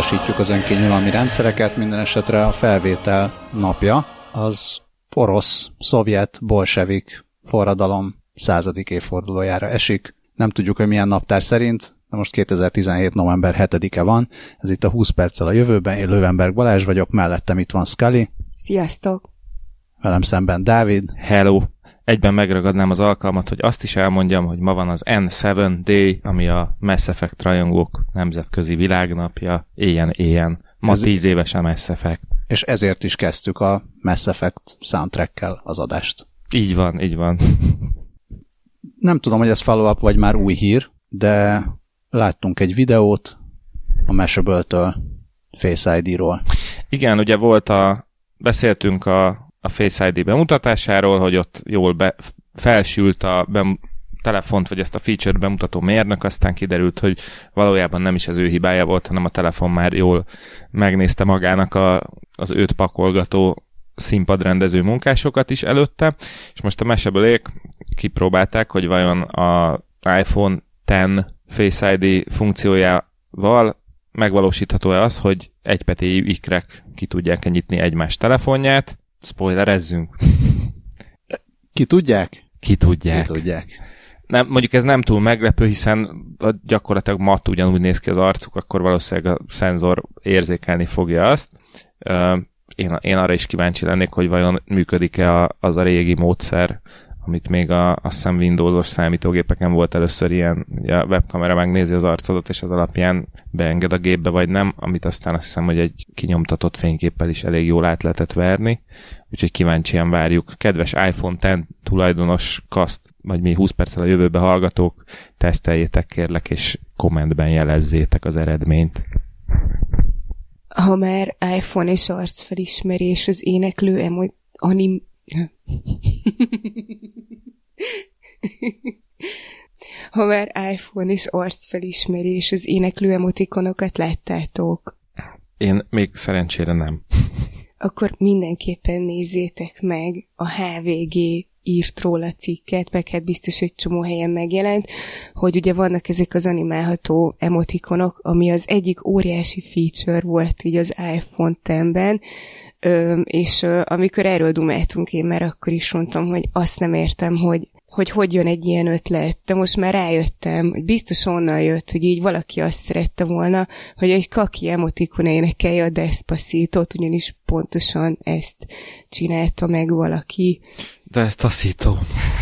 elutasítjuk az önkényelmi rendszereket, minden esetre a felvétel napja az orosz, szovjet, bolsevik forradalom századik évfordulójára esik. Nem tudjuk, hogy milyen naptár szerint, de most 2017. november 7-e van, ez itt a 20 perccel a jövőben, én Lövenberg Balázs vagyok, mellettem itt van Scully. Sziasztok! Velem szemben Dávid. Hello! Egyben megragadnám az alkalmat, hogy azt is elmondjam, hogy ma van az N7 Day, ami a Mass Effect rajongók nemzetközi világnapja, éjjen-éjjen. Ma Ez... tíz éves a Mass Effect. És ezért is kezdtük a Mass Effect soundtrackkel az adást. Így van, így van. Nem tudom, hogy ez follow-up vagy már új hír, de láttunk egy videót a Mashable-től, Face ID-ról. Igen, ugye volt a, beszéltünk a, a Face ID bemutatásáról, hogy ott jól be, felsült a bem, telefont, vagy ezt a feature bemutató mérnök, aztán kiderült, hogy valójában nem is az ő hibája volt, hanem a telefon már jól megnézte magának a, az őt pakolgató színpadrendező munkásokat is előtte, és most a meseből kipróbálták, hogy vajon a iPhone 10 Face ID funkciójával megvalósítható-e az, hogy egypetéjű ikrek ki tudják nyitni egymás telefonját. Spoilerezzünk. Ki tudják? Ki tudják. Ki tudják. Nem, mondjuk ez nem túl meglepő, hiszen gyakorlatilag mat ugyanúgy néz ki az arcuk, akkor valószínűleg a szenzor érzékelni fogja azt. Én, én arra is kíváncsi lennék, hogy vajon működik-e az a régi módszer, amit még a, azt hiszem Windowsos számítógépeken volt először ilyen, ugye a webkamera megnézi az arcodat, és az alapján beenged a gépbe, vagy nem, amit aztán azt hiszem, hogy egy kinyomtatott fényképpel is elég jól át lehetett verni, úgyhogy kíváncsian várjuk. Kedves iPhone 10 tulajdonos kaszt, vagy mi 20 perccel a jövőbe hallgatók, teszteljétek kérlek, és kommentben jelezzétek az eredményt. Ha már iPhone és arcfelismerés az éneklő emo- anim ha már iPhone és arcfelismerés, az éneklő emotikonokat láttátok? Én még szerencsére nem. Akkor mindenképpen nézzétek meg a HVG írt róla cikket, meg hát biztos, hogy csomó helyen megjelent, hogy ugye vannak ezek az animálható emotikonok, ami az egyik óriási feature volt így az iPhone 10-ben, Ö, és ö, amikor erről dumáltunk, én már akkor is mondtam, hogy azt nem értem, hogy hogy hogy jön egy ilyen ötlet, de most már rájöttem, hogy biztos onnan jött, hogy így valaki azt szerette volna, hogy egy kaki emotikon énekelje a Despacito-t, ugyanis pontosan ezt csinálta meg valaki. Despacito.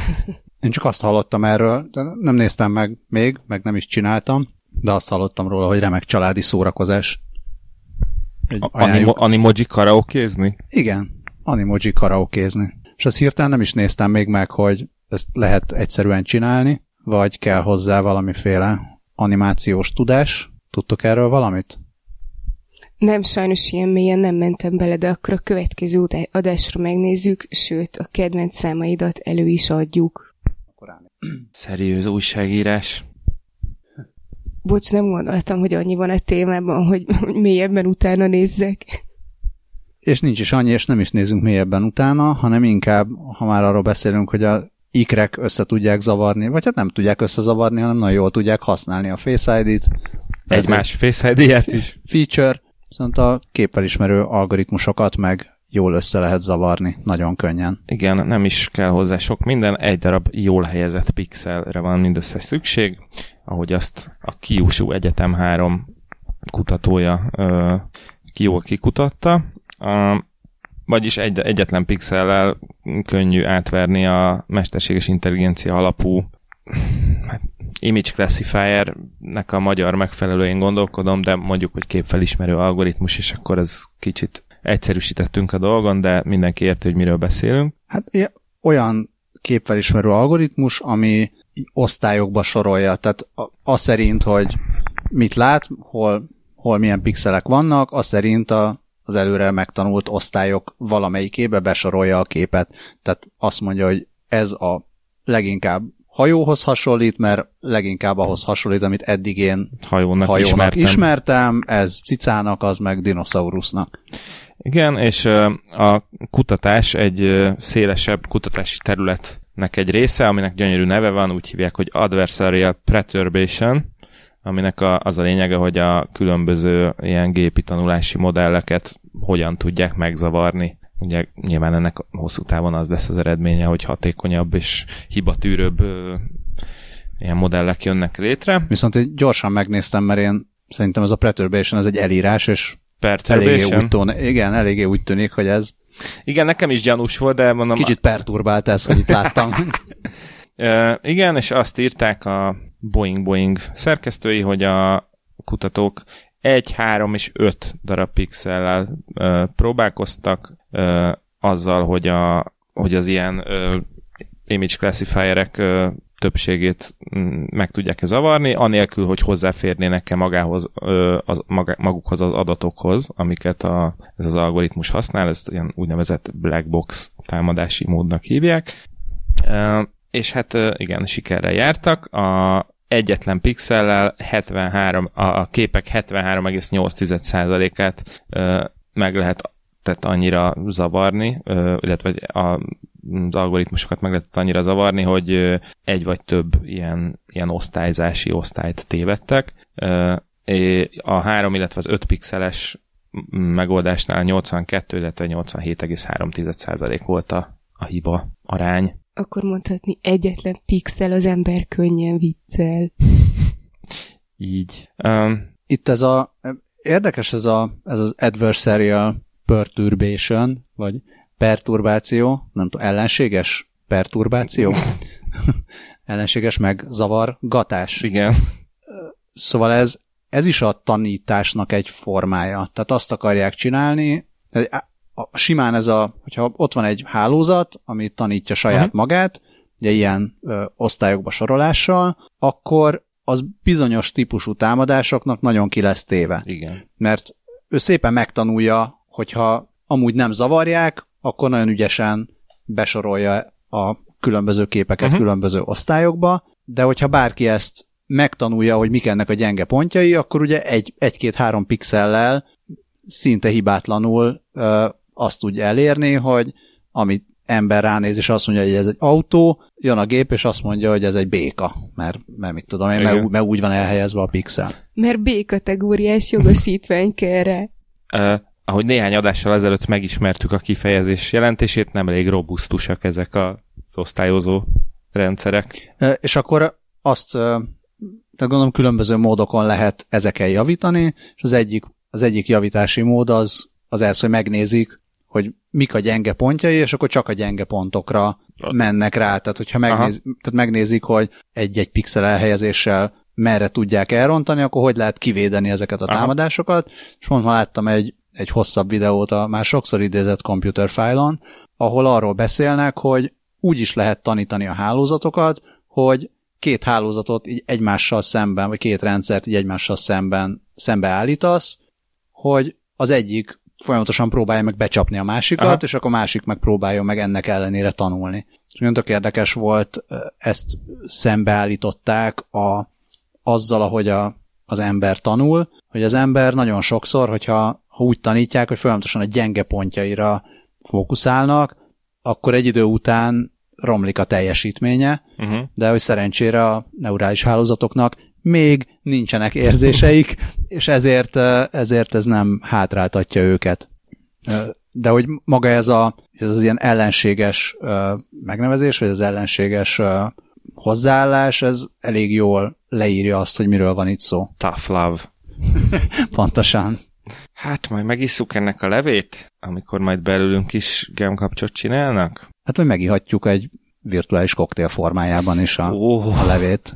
Én csak azt hallottam erről, de nem néztem meg még, meg nem is csináltam, de azt hallottam róla, hogy remek családi szórakozás. Animo, animoji karaokézni? Igen, animoji karaokézni. És azt hirtelen nem is néztem még meg, hogy ezt lehet egyszerűen csinálni, vagy kell hozzá valamiféle animációs tudás. Tudtok erről valamit? Nem, sajnos ilyen mélyen nem mentem bele, de akkor a következő adásra megnézzük, sőt, a kedvenc számaidat elő is adjuk. Szeriőz újságírás. Bocs, nem gondoltam, hogy annyi van a témában, hogy, hogy mélyebben utána nézzek. És nincs is annyi, és nem is nézünk mélyebben utána, hanem inkább, ha már arról beszélünk, hogy a ikrek össze tudják zavarni, vagy hát nem tudják összezavarni, hanem nagyon jól tudják használni a Face ID-t. Egymás Face ID-et is. Feature, viszont a képfelismerő algoritmusokat meg jól össze lehet zavarni, nagyon könnyen. Igen, nem is kell hozzá sok minden, egy darab jól helyezett pixelre van mindössze szükség, ahogy azt a Kyushu Egyetem 3 kutatója ö, jól kikutatta. A, vagyis egy, egyetlen pixellel könnyű átverni a mesterséges intelligencia alapú hát, image classifiernek a magyar megfelelőjén gondolkodom, de mondjuk, hogy képfelismerő algoritmus, és akkor ez kicsit egyszerűsítettünk a dolgon, de mindenki érti, hogy miről beszélünk. Hát olyan képfelismerő algoritmus, ami osztályokba sorolja, tehát az szerint, hogy mit lát, hol, hol milyen pixelek vannak, az szerint a, az előre megtanult osztályok valamelyikébe besorolja a képet. Tehát azt mondja, hogy ez a leginkább hajóhoz hasonlít, mert leginkább ahhoz hasonlít, amit eddig én hajónak, hajónak ismertem. ismertem, ez cicának, az meg dinoszaurusznak. Igen, és a kutatás egy szélesebb kutatási területnek egy része, aminek gyönyörű neve van, úgy hívják, hogy Adversarial Perturbation, aminek a, az a lényege, hogy a különböző ilyen gépi tanulási modelleket hogyan tudják megzavarni. Ugye nyilván ennek hosszú távon az lesz az eredménye, hogy hatékonyabb és hibatűrőbb ö, ilyen modellek jönnek létre. Viszont én gyorsan megnéztem, mert én szerintem ez a perturbation ez egy elírás, és. Eléggé úgy, tón, igen, eléggé úgy tűnik, hogy ez Igen, nekem is gyanús volt, de mondom... kicsit perturbált ez, hogy itt láttam. Uh, igen, és azt írták a Boeing Boeing szerkesztői, hogy a kutatók egy, három és öt darab pixellel uh, próbálkoztak uh, azzal, hogy, a, hogy az ilyen uh, image classifierek többségét mm, meg tudják-e zavarni, anélkül, hogy hozzáférnének-e magához, az, magukhoz az adatokhoz, amiket a, ez az algoritmus használ, ezt ilyen úgynevezett black box támadási módnak hívják. És hát igen, sikerrel jártak. A egyetlen pixellel 73, a képek 73,8%-át meg lehet tehát annyira zavarni, illetve az algoritmusokat meg lehetett annyira zavarni, hogy egy vagy több ilyen, ilyen osztályzási osztályt tévedtek. A 3, illetve az 5 pixeles megoldásnál 82, illetve 87,3% volt a, a hiba arány akkor mondhatni egyetlen pixel az ember könnyen viccel. Így. Um, Itt ez a, érdekes ez, a, ez az adversarial perturbation, vagy perturbáció, nem tudom, ellenséges perturbáció? ellenséges megzavargatás. Igen. Szóval ez, ez is a tanításnak egy formája. Tehát azt akarják csinálni, simán ez a, hogyha ott van egy hálózat, ami tanítja saját uh-huh. magát, ugye ilyen ö, osztályokba sorolással, akkor az bizonyos típusú támadásoknak nagyon ki lesz téve. Igen. Mert ő szépen megtanulja, hogyha amúgy nem zavarják, akkor nagyon ügyesen besorolja a különböző képeket uh-huh. különböző osztályokba, de hogyha bárki ezt megtanulja, hogy mik ennek a gyenge pontjai, akkor ugye egy, egy-két-három pixellel szinte hibátlanul azt tudja elérni, hogy amit ember ránéz, és azt mondja, hogy ez egy autó, jön a gép, és azt mondja, hogy ez egy béka, mert, mert mit tudom én, mert, mert úgy van elhelyezve a pixel. Mert B-kategóriás jogosítvány kell rá. Ahogy néhány adással ezelőtt megismertük a kifejezés jelentését, nem elég robusztusak ezek az osztályozó rendszerek. És akkor azt, tehát gondolom különböző módokon lehet ezeken javítani, és az egyik, az egyik javítási mód az, az ez, hogy megnézik, hogy mik a gyenge pontjai, és akkor csak a gyenge pontokra mennek rá. Tehát, hogyha megnéz, tehát megnézik, hogy egy-egy pixel elhelyezéssel merre tudják elrontani, akkor hogy lehet kivédeni ezeket a Aha. támadásokat. És mondom, láttam egy, egy hosszabb videót a már sokszor idézett computer file-on, ahol arról beszélnek, hogy úgy is lehet tanítani a hálózatokat, hogy két hálózatot így egymással szemben, vagy két rendszert így egymással szemben szembeállítasz, hogy az egyik folyamatosan próbálja meg becsapni a másikat, Aha. és akkor a másik meg próbálja meg ennek ellenére tanulni. És nagyon tök érdekes volt, ezt szembeállították a, azzal, ahogy a, az ember tanul, hogy az ember nagyon sokszor, hogyha ha úgy tanítják, hogy folyamatosan a gyenge pontjaira fókuszálnak, akkor egy idő után romlik a teljesítménye, uh-huh. de hogy szerencsére a neurális hálózatoknak még nincsenek érzéseik, és ezért, ezért ez nem hátráltatja őket. De hogy maga ez, a, ez az ilyen ellenséges megnevezés, vagy az ellenséges hozzáállás, ez elég jól leírja azt, hogy miről van itt szó. Tough love. Pontosan. Hát majd megisszuk ennek a levét, amikor majd belülünk is gemkapcsot csinálnak? Hát, vagy megihatjuk egy virtuális koktél formájában is a, oh, a levét.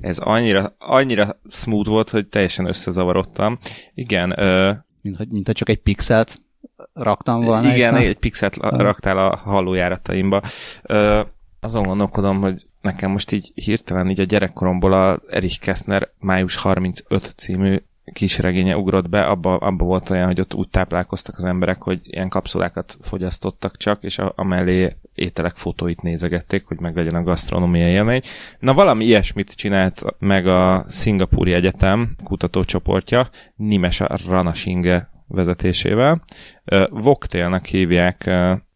Ez annyira, annyira smooth volt, hogy teljesen összezavarodtam. Igen. Ö, mint, hogy, mint hogy csak egy pixelt raktam volna. Igen, egy, egy pixelt raktál a hallójárataimba. Ö, azon gondolkodom, hogy nekem most így hirtelen így a gyerekkoromból a Erich Kästner május 35 című kisregénye ugrott be, abba, abba volt olyan, hogy ott úgy táplálkoztak az emberek, hogy ilyen kapszulákat fogyasztottak csak, és a, a mellé ételek fotóit nézegették, hogy meg legyen a gasztronómiai élmény. Na valami ilyesmit csinált meg a Szingapúri Egyetem kutatócsoportja, Nimesa Ranasinge vezetésével. Voktélnek hívják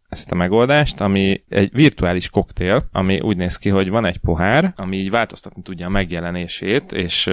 ezt a megoldást, ami egy virtuális koktél, ami úgy néz ki, hogy van egy pohár, ami így változtatni tudja a megjelenését, és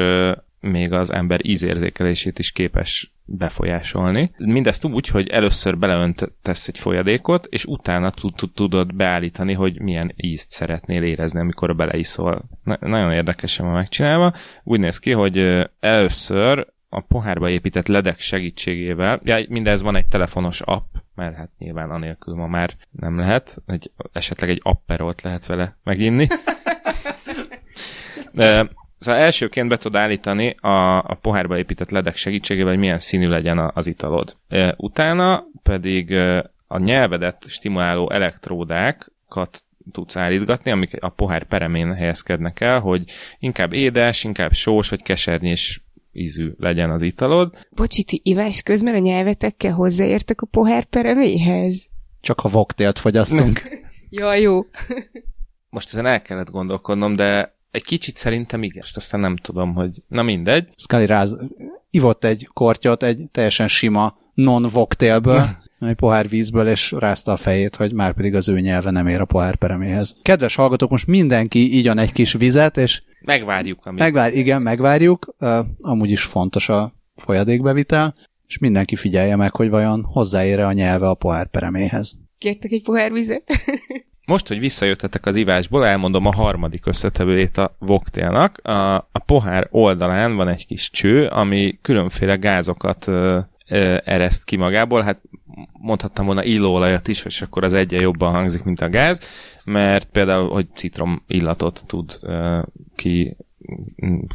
még az ember ízérzékelését is képes befolyásolni. Mindezt úgy, hogy először beleöntesz egy folyadékot, és utána tudod beállítani, hogy milyen ízt szeretnél érezni, amikor beleiszol. Na- nagyon érdekesen van megcsinálva. Úgy néz ki, hogy először a pohárba épített ledek segítségével, ja, mindez van egy telefonos app, mert hát nyilván anélkül ma már nem lehet, egy, esetleg egy apperolt lehet vele meginni. Szóval elsőként be tud állítani a, a pohárba épített ledek segítségével, hogy milyen színű legyen az italod. Utána pedig a nyelvedet stimuláló elektródákat tudsz állítgatni, amik a pohár peremén helyezkednek el, hogy inkább édes, inkább sós vagy kesernyés ízű legyen az italod. Bocsi, ti ivás közben a nyelvetekkel hozzáértek a pohár pereméhez? Csak a voktélt fogyasztunk. ja, jó. Most ezen el kellett gondolkodnom, de egy kicsit szerintem igen. Most aztán nem tudom, hogy... Na mindegy. Scully ráz... ivott egy kortyot egy teljesen sima non-voktélből, egy pohár vízből, és rázta a fejét, hogy már pedig az ő nyelve nem ér a pohár pereméhez. Kedves hallgatók, most mindenki igyan egy kis vizet, és megvárjuk. Amit... Megvár, igen, megvárjuk. Uh, amúgy is fontos a folyadékbevitel, és mindenki figyelje meg, hogy vajon hozzáér a nyelve a pohár pereméhez. Kértek egy pohár vizet? Most, hogy visszajöttetek az ivásból, elmondom a harmadik összetevőjét a voktélnak. A, a pohár oldalán van egy kis cső, ami különféle gázokat ö, ö, ereszt ki magából. Hát mondhattam volna illóolajat is, és akkor az egyen jobban hangzik, mint a gáz, mert például, hogy citrom illatot tud ö, ki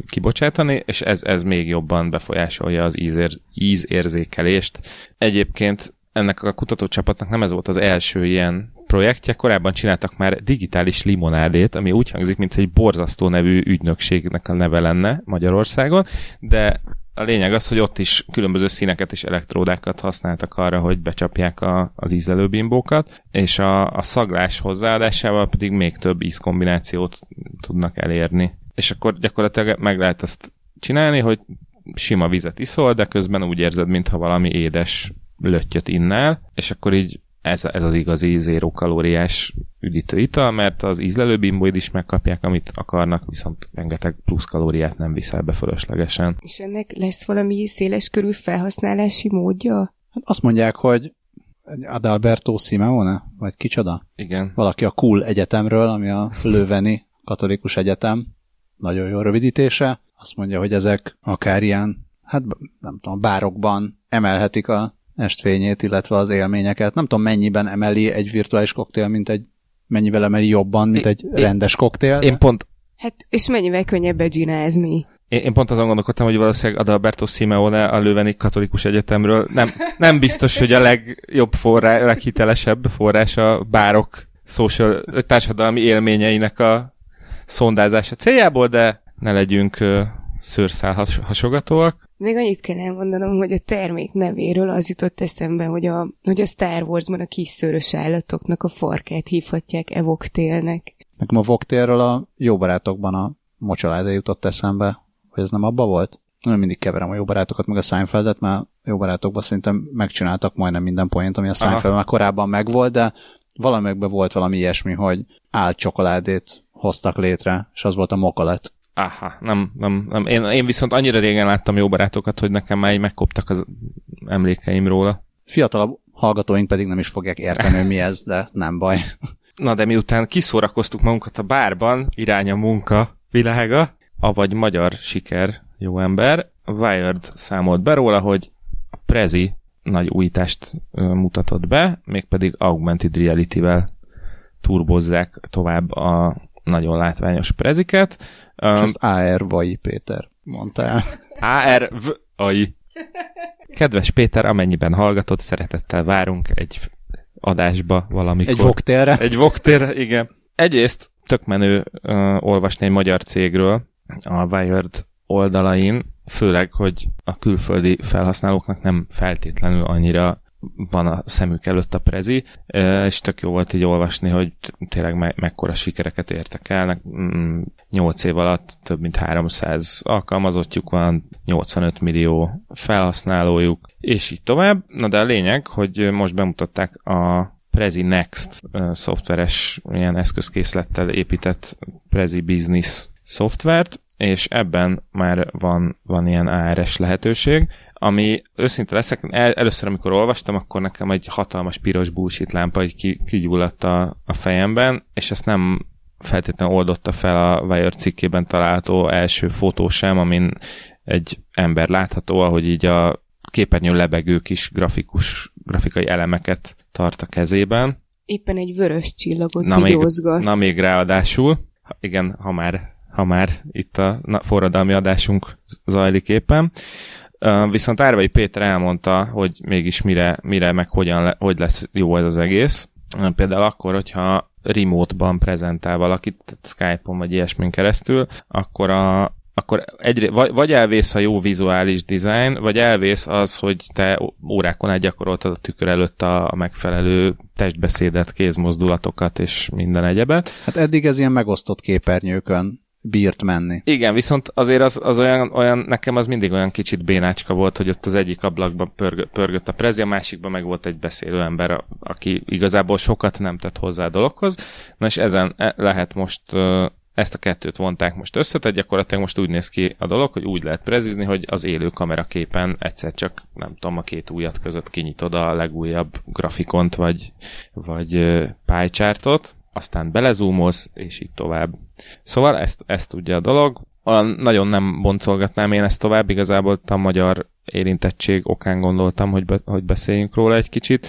kibocsátani, és ez, ez még jobban befolyásolja az ízér, ízérzékelést. Egyébként ennek a kutatócsapatnak nem ez volt az első ilyen projektje, korábban csináltak már digitális limonádét, ami úgy hangzik, mint egy borzasztó nevű ügynökségnek a neve lenne Magyarországon, de a lényeg az, hogy ott is különböző színeket és elektródákat használtak arra, hogy becsapják a, az ízlelőbimbókat, és a, a szaglás hozzáadásával pedig még több ízkombinációt tudnak elérni. És akkor gyakorlatilag meg lehet azt csinálni, hogy sima vizet iszol, de közben úgy érzed, mintha valami édes löttyöt innál, és akkor így ez, ez az igazi zéró kalóriás üdítő ital, mert az ízlelő bimbóid is megkapják, amit akarnak, viszont rengeteg plusz kalóriát nem viszel be fölöslegesen. És ennek lesz valami széles körű felhasználási módja? Hát azt mondják, hogy Adalberto Simeone, vagy kicsoda? Igen. Valaki a Cool Egyetemről, ami a Löveni katolikus egyetem, nagyon jó rövidítése. Azt mondja, hogy ezek akár ilyen, hát nem tudom, bárokban emelhetik a estvényét, illetve az élményeket. Nem tudom, mennyiben emeli egy virtuális koktél, mint egy mennyivel emeli jobban, mint egy én, rendes koktél. Én pont... Hát, és mennyivel könnyebb begyinázni. Én, én pont azon gondolkodtam, hogy valószínűleg Adalberto Simeone a Löveni Katolikus Egyetemről nem, nem biztos, hogy a legjobb forrás, a leghitelesebb forrás a bárok social, társadalmi élményeinek a szondázása céljából, de ne legyünk szőrszál has, hasogatóak. Még annyit kell elmondanom, hogy a termék nevéről az jutott eszembe, hogy a, hogy a Star Wars-ban a kis szőrös állatoknak a farkát hívhatják evoktélnek. Nekem a voktélről a jó barátokban a mocsaláda jutott eszembe, hogy ez nem abba volt? Nem mindig keverem a jó barátokat, meg a Seinfeldet, mert a jó barátokban szerintem megcsináltak majdnem minden point, ami a Seinfeld már korábban megvolt, de valamelyikben volt valami ilyesmi, hogy álcsokoládét hoztak létre, és az volt a mokalet. Aha, nem, nem, nem. Én, én viszont annyira régen láttam jó barátokat, hogy nekem már így megkoptak az emlékeim róla. Fiatalabb hallgatóink pedig nem is fogják érteni, hogy mi ez, de nem baj. Na de miután kiszórakoztuk magunkat a bárban, irány a munka világa, avagy magyar siker, jó ember, Wired számolt be róla, hogy a Prezi nagy újítást mutatott be, mégpedig augmented reality-vel turbozzák tovább a nagyon látványos preziket. Um, És azt AR Vai Péter mondtál. AR Vai. Kedves Péter, amennyiben hallgatott, szeretettel várunk egy adásba valamikor. Egy voktélre? Egy voktélre, igen. Egyrészt tök menő uh, olvasni egy magyar cégről a Wired oldalain, főleg, hogy a külföldi felhasználóknak nem feltétlenül annyira van a szemük előtt a prezi, és tök jó volt így olvasni, hogy tényleg me- mekkora sikereket értek el. 8 mm, év alatt több mint 300 alkalmazottjuk van, 85 millió felhasználójuk, és így tovább. Na de a lényeg, hogy most bemutatták a Prezi Next szoftveres ilyen eszközkészlettel épített Prezi Business szoftvert, és ebben már van, van ilyen ARS lehetőség, ami őszinte leszek, el, először amikor olvastam, akkor nekem egy hatalmas piros bullshit lámpa így ki, kigyulladt a, a fejemben, és ezt nem feltétlenül oldotta fel a Wire cikkében található első fotó sem, amin egy ember látható, ahogy így a képernyő lebegő kis grafikus, grafikai elemeket tart a kezében. Éppen egy vörös csillagot na még, na még ráadásul, igen, ha már, ha már itt a forradalmi adásunk zajlik éppen. Viszont Árvai Péter elmondta, hogy mégis mire, mire meg hogyan le, hogy lesz jó ez az egész. Például akkor, hogyha remote-ban prezentál valakit, Skype-on vagy ilyesmin keresztül, akkor a, akkor egy, vagy, vagy elvész a jó vizuális design, vagy elvész az, hogy te órákon át gyakoroltad a tükör előtt a, a megfelelő testbeszédet, kézmozdulatokat és minden egyebet. Hát eddig ez ilyen megosztott képernyőkön bírt menni. Igen, viszont azért az, az olyan, olyan, nekem az mindig olyan kicsit bénácska volt, hogy ott az egyik ablakban pörgött, pörgött a prezi, a másikban meg volt egy beszélő ember, aki igazából sokat nem tett hozzá a dologhoz. Na és ezen e, lehet most ezt a kettőt vonták most össze, tehát gyakorlatilag most úgy néz ki a dolog, hogy úgy lehet prezizni, hogy az élő kameraképen egyszer csak, nem tudom, a két ujjat között kinyitod a legújabb grafikont, vagy, vagy pálycsártot, aztán belezúmolsz, és így tovább. Szóval ezt, ezt tudja a dolog. Nagyon nem boncolgatnám én ezt tovább, igazából a magyar érintettség okán gondoltam, hogy, be, hogy beszéljünk róla egy kicsit.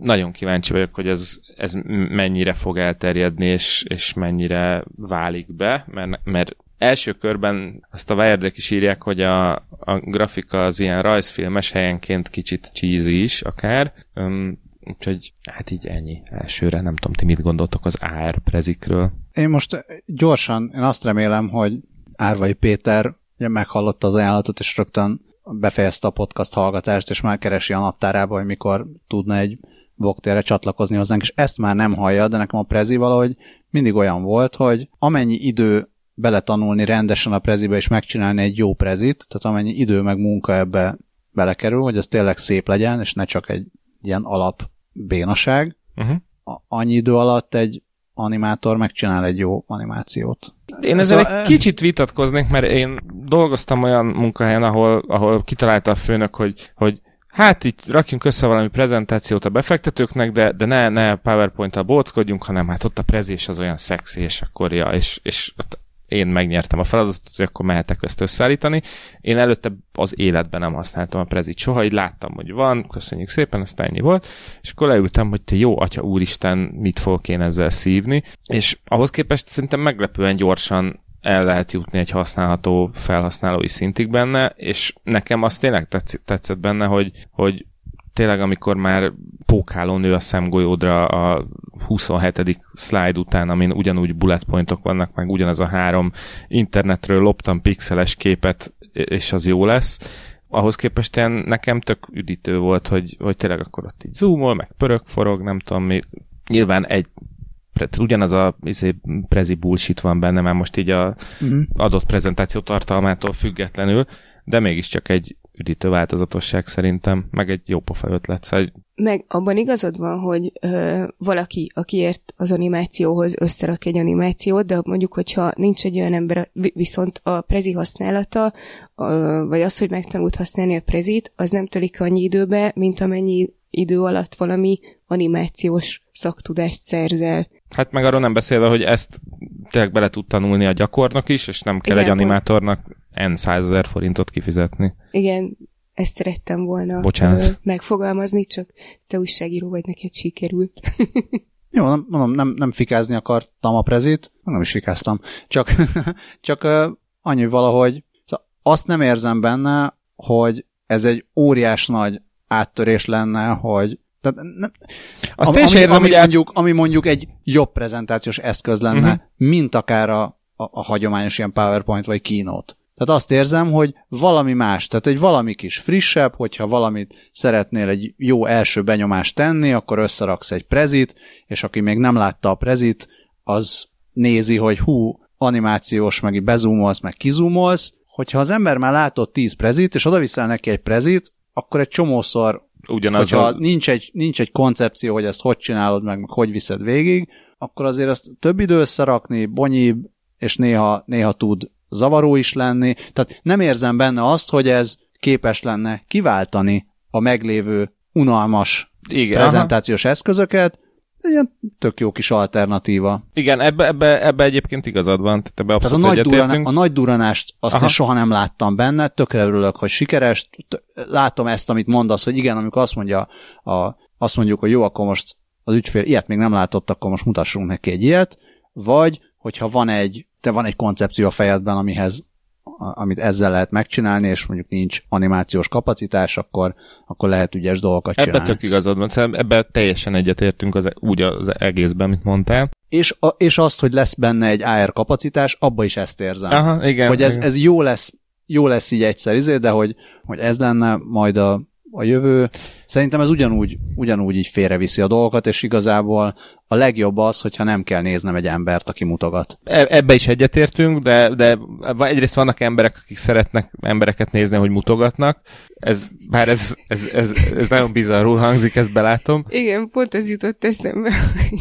Nagyon kíváncsi vagyok, hogy ez, ez mennyire fog elterjedni, és, és mennyire válik be, mert, mert első körben azt a Wiredek is írják, hogy a, a grafika az ilyen rajzfilmes helyenként kicsit cheesy is akár. Úgyhogy hát így ennyi elsőre. Nem tudom, ti mit gondoltok az AR prezikről. Én most gyorsan, én azt remélem, hogy Árvai Péter ugye meghallotta az ajánlatot, és rögtön befejezte a podcast hallgatást, és már keresi a naptárába, hogy mikor tudna egy voktérre csatlakozni hozzánk, és ezt már nem hallja, de nekem a prezi valahogy mindig olyan volt, hogy amennyi idő beletanulni rendesen a prezibe, és megcsinálni egy jó prezit, tehát amennyi idő meg munka ebbe belekerül, hogy ez tényleg szép legyen, és ne csak egy ilyen alap bénaság. Uh-huh. Annyi idő alatt egy animátor megcsinál egy jó animációt. Én ezzel szóval, egy kicsit vitatkoznék, mert én dolgoztam olyan munkahelyen, ahol, ahol kitalálta a főnök, hogy, hogy hát itt rakjunk össze valami prezentációt a befektetőknek, de, de ne, ne PowerPoint-tal bóckodjunk, hanem hát ott a prezés az olyan szexi, és akkor ja, és, és ott én megnyertem a feladatot, hogy akkor mehetek ezt összeállítani. Én előtte az életben nem használtam a prezit soha, így láttam, hogy van, köszönjük szépen, ezt ennyi volt, és akkor leültem, hogy te jó atya úristen, mit fogok én ezzel szívni, és ahhoz képest szerintem meglepően gyorsan el lehet jutni egy használható felhasználói szintig benne, és nekem az tényleg tetszett benne, hogy, hogy tényleg amikor már pókáló nő a szemgolyódra a 27. slide után, amin ugyanúgy bullet pointok vannak, meg ugyanaz a három internetről loptam pixeles képet, és az jó lesz, ahhoz képest ilyen nekem tök üdítő volt, hogy, hogy tényleg akkor ott így zoomol, meg pörög, forog, nem tudom mi. Nyilván egy ugyanaz a izé, prezi bullshit van benne, már most így a uh-huh. adott prezentáció tartalmától függetlenül, de mégiscsak egy üdítő változatosság szerintem, meg egy jó pofa ötlet. Szóval... Meg abban igazad van, hogy ö, valaki, aki ért az animációhoz, összerak egy animációt, de mondjuk, hogyha nincs egy olyan ember, viszont a prezi használata, ö, vagy az, hogy megtanult használni a prezit, az nem tölik annyi időbe, mint amennyi idő alatt valami animációs szaktudást szerzel. Hát meg arról nem beszélve, hogy ezt tényleg bele tud tanulni a gyakornok is, és nem kell Igen, egy animátornak n százezer forintot kifizetni. Igen, ezt szerettem volna Bocsánat. megfogalmazni, csak te újságíró vagy, neked sikerült. Jó, nem, nem, nem, nem fikázni akartam a prezit, nem is fikáztam, csak, csak annyi valahogy szóval azt nem érzem benne, hogy ez egy óriás nagy áttörés lenne, hogy tehát nem, azt ami, én érzem, ami, hogy mondjuk, ami mondjuk egy jobb prezentációs eszköz lenne, uh-huh. mint akár a, a, a hagyományos ilyen PowerPoint vagy Keynote. Tehát azt érzem, hogy valami más, tehát egy valami kis frissebb, hogyha valamit szeretnél egy jó első benyomást tenni, akkor összeraksz egy prezit, és aki még nem látta a prezit, az nézi, hogy hú, animációs, meg bezumolsz, meg kizumolsz, hogyha az ember már látott 10 prezit, és oda viszel neki egy prezit, akkor egy csomószor, Ugyanaz hogyha a... nincs, egy, nincs egy koncepció, hogy ezt hogy csinálod meg, meg hogy viszed végig, akkor azért ezt több idő összerakni, bonyibb, és néha, néha tud zavaró is lenni, tehát nem érzem benne azt, hogy ez képes lenne kiváltani a meglévő unalmas Igen, prezentációs aha. eszközöket, ilyen tök jó kis alternatíva. Igen, ebbe, ebbe, ebbe egyébként igazad van. Tehát, ebbe tehát a, nagy duran, a nagy duranást azt Aha. én soha nem láttam benne, tökre örülök, hogy sikeres. Látom ezt, amit mondasz, hogy igen, amikor azt mondja, a, azt mondjuk, hogy jó, akkor most az ügyfél ilyet még nem látott, akkor most mutassunk neki egy ilyet, vagy hogyha van egy, te van egy koncepció a fejedben, amihez amit ezzel lehet megcsinálni, és mondjuk nincs animációs kapacitás, akkor, akkor lehet ügyes dolgokat csinálni. Ebben tök igazad van, szóval ebben teljesen egyetértünk az, úgy az egészben, mint mondtál. És, a, és azt, hogy lesz benne egy AR kapacitás, abba is ezt érzem. Aha, igen, hogy ez, igen. ez jó lesz jó lesz így egyszer, izé, de hogy, hogy ez lenne majd a, a jövő. Szerintem ez ugyanúgy, ugyanúgy így félreviszi a dolgokat, és igazából a legjobb az, hogyha nem kell néznem egy embert, aki mutogat. E- ebbe is egyetértünk, de, de egyrészt vannak emberek, akik szeretnek embereket nézni, hogy mutogatnak. Ez, bár ez, ez, ez, ez nagyon bizarrul hangzik, ezt belátom. Igen, pont ez jutott eszembe, hogy,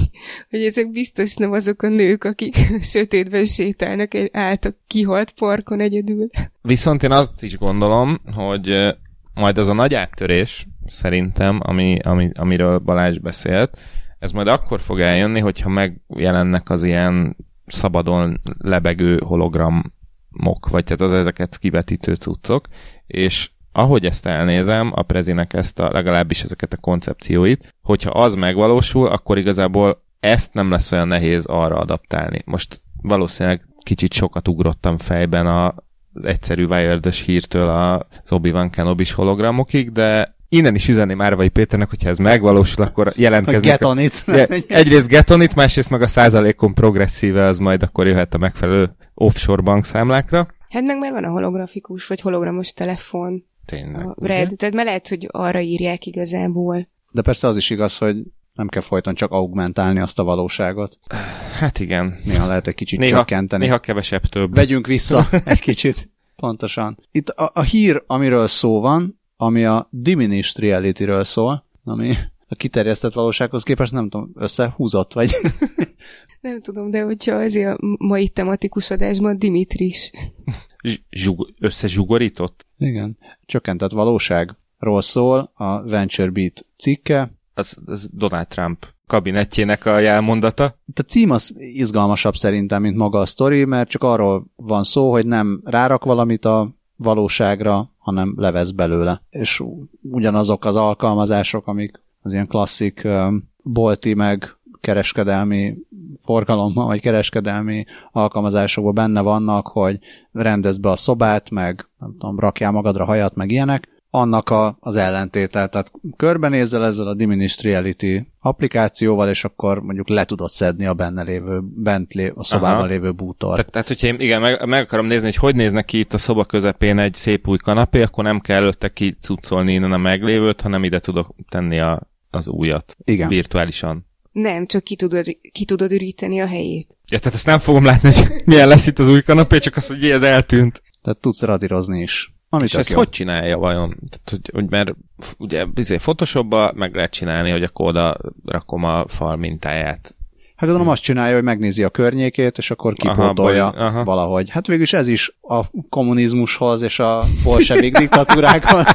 hogy ezek biztos nem azok a nők, akik sötétben sétálnak egy által kihalt parkon egyedül. Viszont én azt is gondolom, hogy majd az a nagy áttörés, szerintem, ami, ami, amiről Balázs beszélt, ez majd akkor fog eljönni, hogyha megjelennek az ilyen szabadon lebegő hologramok, vagy tehát az ezeket kivetítő cuccok, és ahogy ezt elnézem, a Prezinek ezt a, legalábbis ezeket a koncepcióit, hogyha az megvalósul, akkor igazából ezt nem lesz olyan nehéz arra adaptálni. Most valószínűleg kicsit sokat ugrottam fejben a, egyszerű wired hírtől az Obi-Wan Kenobis hologramokig, de innen is üzenni Márvai Péternek, hogyha ez megvalósul, akkor jelentkeznek. Getonit. A, egyrészt getonit, másrészt meg a százalékon progresszíve, az majd akkor jöhet a megfelelő offshore bankszámlákra. Hát meg már van a holografikus, vagy hologramos telefon. Tényleg. A Red, tehát mert lehet, hogy arra írják igazából. De persze az is igaz, hogy nem kell folyton csak augmentálni azt a valóságot. Hát igen. Néha lehet egy kicsit néha, csökkenteni. Néha kevesebb több. Vegyünk vissza egy kicsit. Pontosan. Itt a, a hír, amiről szó van, ami a diminished reality-ről szól, ami a kiterjesztett valósághoz képest nem tudom, összehúzott vagy? nem tudom, de hogyha azért a mai tematikus adásban Dimitris. Zsug- összezsugorított? Igen. Csökkentett valóságról szól a Venture Beat cikke. Az, az Donald Trump kabinetjének a jelmondata. A cím az izgalmasabb szerintem, mint maga a sztori, mert csak arról van szó, hogy nem rárak valamit a valóságra, hanem levesz belőle. És ugyanazok az alkalmazások, amik az ilyen klasszik bolti meg kereskedelmi forgalommal, vagy kereskedelmi alkalmazásokban benne vannak, hogy rendezd be a szobát, meg nem tudom, rakjál magadra hajat, meg ilyenek, annak a, az ellentétel. Tehát körbenézzel ezzel a Diminished Reality applikációval, és akkor mondjuk le tudod szedni a benne lévő, bent lé, a szobában Aha. lévő bútort. Tehát, tehát hogyha én igen, meg, meg akarom nézni, hogy hogy néznek ki itt a szoba közepén egy szép új kanapé, akkor nem kell előtte kicucolni innen a meglévőt, hanem ide tudok tenni a, az újat. Igen. Virtuálisan. Nem, csak ki tudod, ki tudod üríteni a helyét. Ja, tehát ezt nem fogom látni, hogy milyen lesz itt az új kanapé, csak azt, hogy ez eltűnt. Tehát tudsz radírozni is. Ami és ezt jó. hogy csinálja vajon? Tehát, hogy, hogy mert ugye bizony Photoshopba meg lehet csinálni, hogy akkor oda rakom a fal mintáját. Hát gondolom azt csinálja, hogy megnézi a környékét, és akkor kipótolja aha, aha. valahogy. Hát végülis ez is a kommunizmushoz és a bolsevik diktatúrákhoz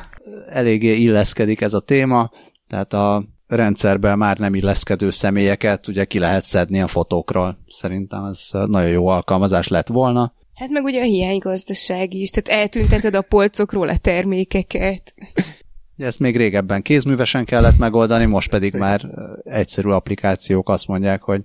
eléggé illeszkedik ez a téma, tehát a rendszerben már nem illeszkedő személyeket ugye ki lehet szedni a fotókról. Szerintem ez nagyon jó alkalmazás lett volna. Hát meg ugye a hiánygazdaság is, tehát eltünteted a polcokról a termékeket. Ezt még régebben kézművesen kellett megoldani, most pedig már egyszerű applikációk azt mondják, hogy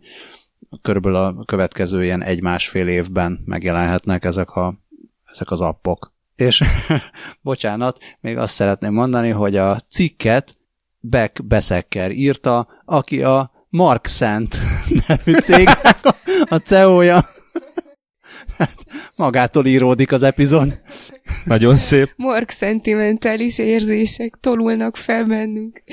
körülbelül a következő ilyen egy-másfél évben megjelenhetnek ezek, a, ezek az appok. És bocsánat, még azt szeretném mondani, hogy a cikket Beck Beszekker írta, aki a Mark Szent nevű cég a CEO-ja. Hát, magától íródik az epizód. Nagyon szép. Mark szentimentális érzések tolulnak fel bennünk.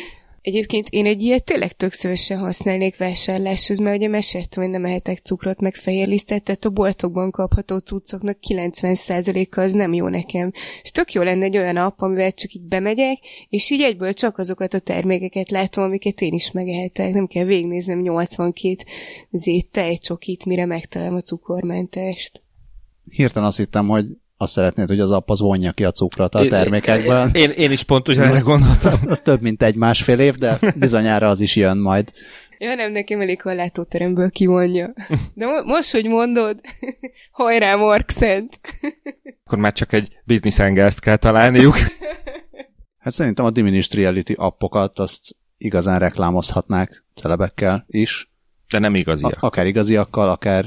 Egyébként én egy ilyet tényleg tök szívesen használnék vásárláshoz, mert ugye meséltem, hogy nem ehetek cukrot, meg fehérlisztet, tehát a boltokban kapható cuccoknak 90%-a az nem jó nekem. És tök jó lenne egy olyan app, amivel csak így bemegyek, és így egyből csak azokat a termékeket látom, amiket én is megehetek. Nem kell végignéznem 82 zét tejcsokit, mire megtalálom a cukormentest. hirtelen azt hittem, hogy azt szeretnéd, hogy az app az vonja ki a cukrot a termékekből. Én, én is pont ugyanezt gondoltam. Az, az több, mint egy másfél év, de bizonyára az is jön majd. Ja, nem, nekem elég, a látóteremből kivonja. De mo- most, hogy mondod, hajrá, Mark Szent. Akkor már csak egy business kell találniuk. Hát szerintem a diminished reality appokat azt igazán reklámozhatnák celebekkel is. De nem igaziak. A- akár igaziakkal, akár,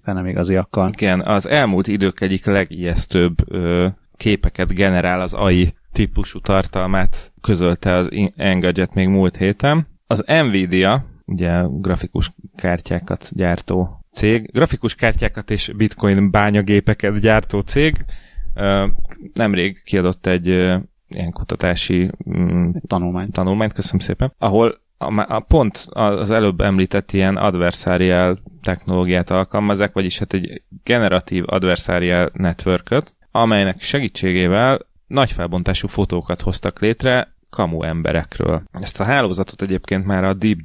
akár nem igaziakkal. Igen, az elmúlt idők egyik legijesztőbb ö, képeket generál az AI típusú tartalmát közölte az Engadget még múlt héten. Az Nvidia, ugye grafikus kártyákat gyártó cég, grafikus kártyákat és bitcoin bányagépeket gyártó cég, ö, nemrég kiadott egy ö, ilyen kutatási mm, Tanulmány. tanulmányt, köszönöm szépen, ahol a, a pont az előbb említett ilyen adversarial technológiát alkalmazzák, vagyis hát egy generatív adversarial networköt, amelynek segítségével nagy felbontású fotókat hoztak létre kamu emberekről. Ezt a hálózatot egyébként már a Deep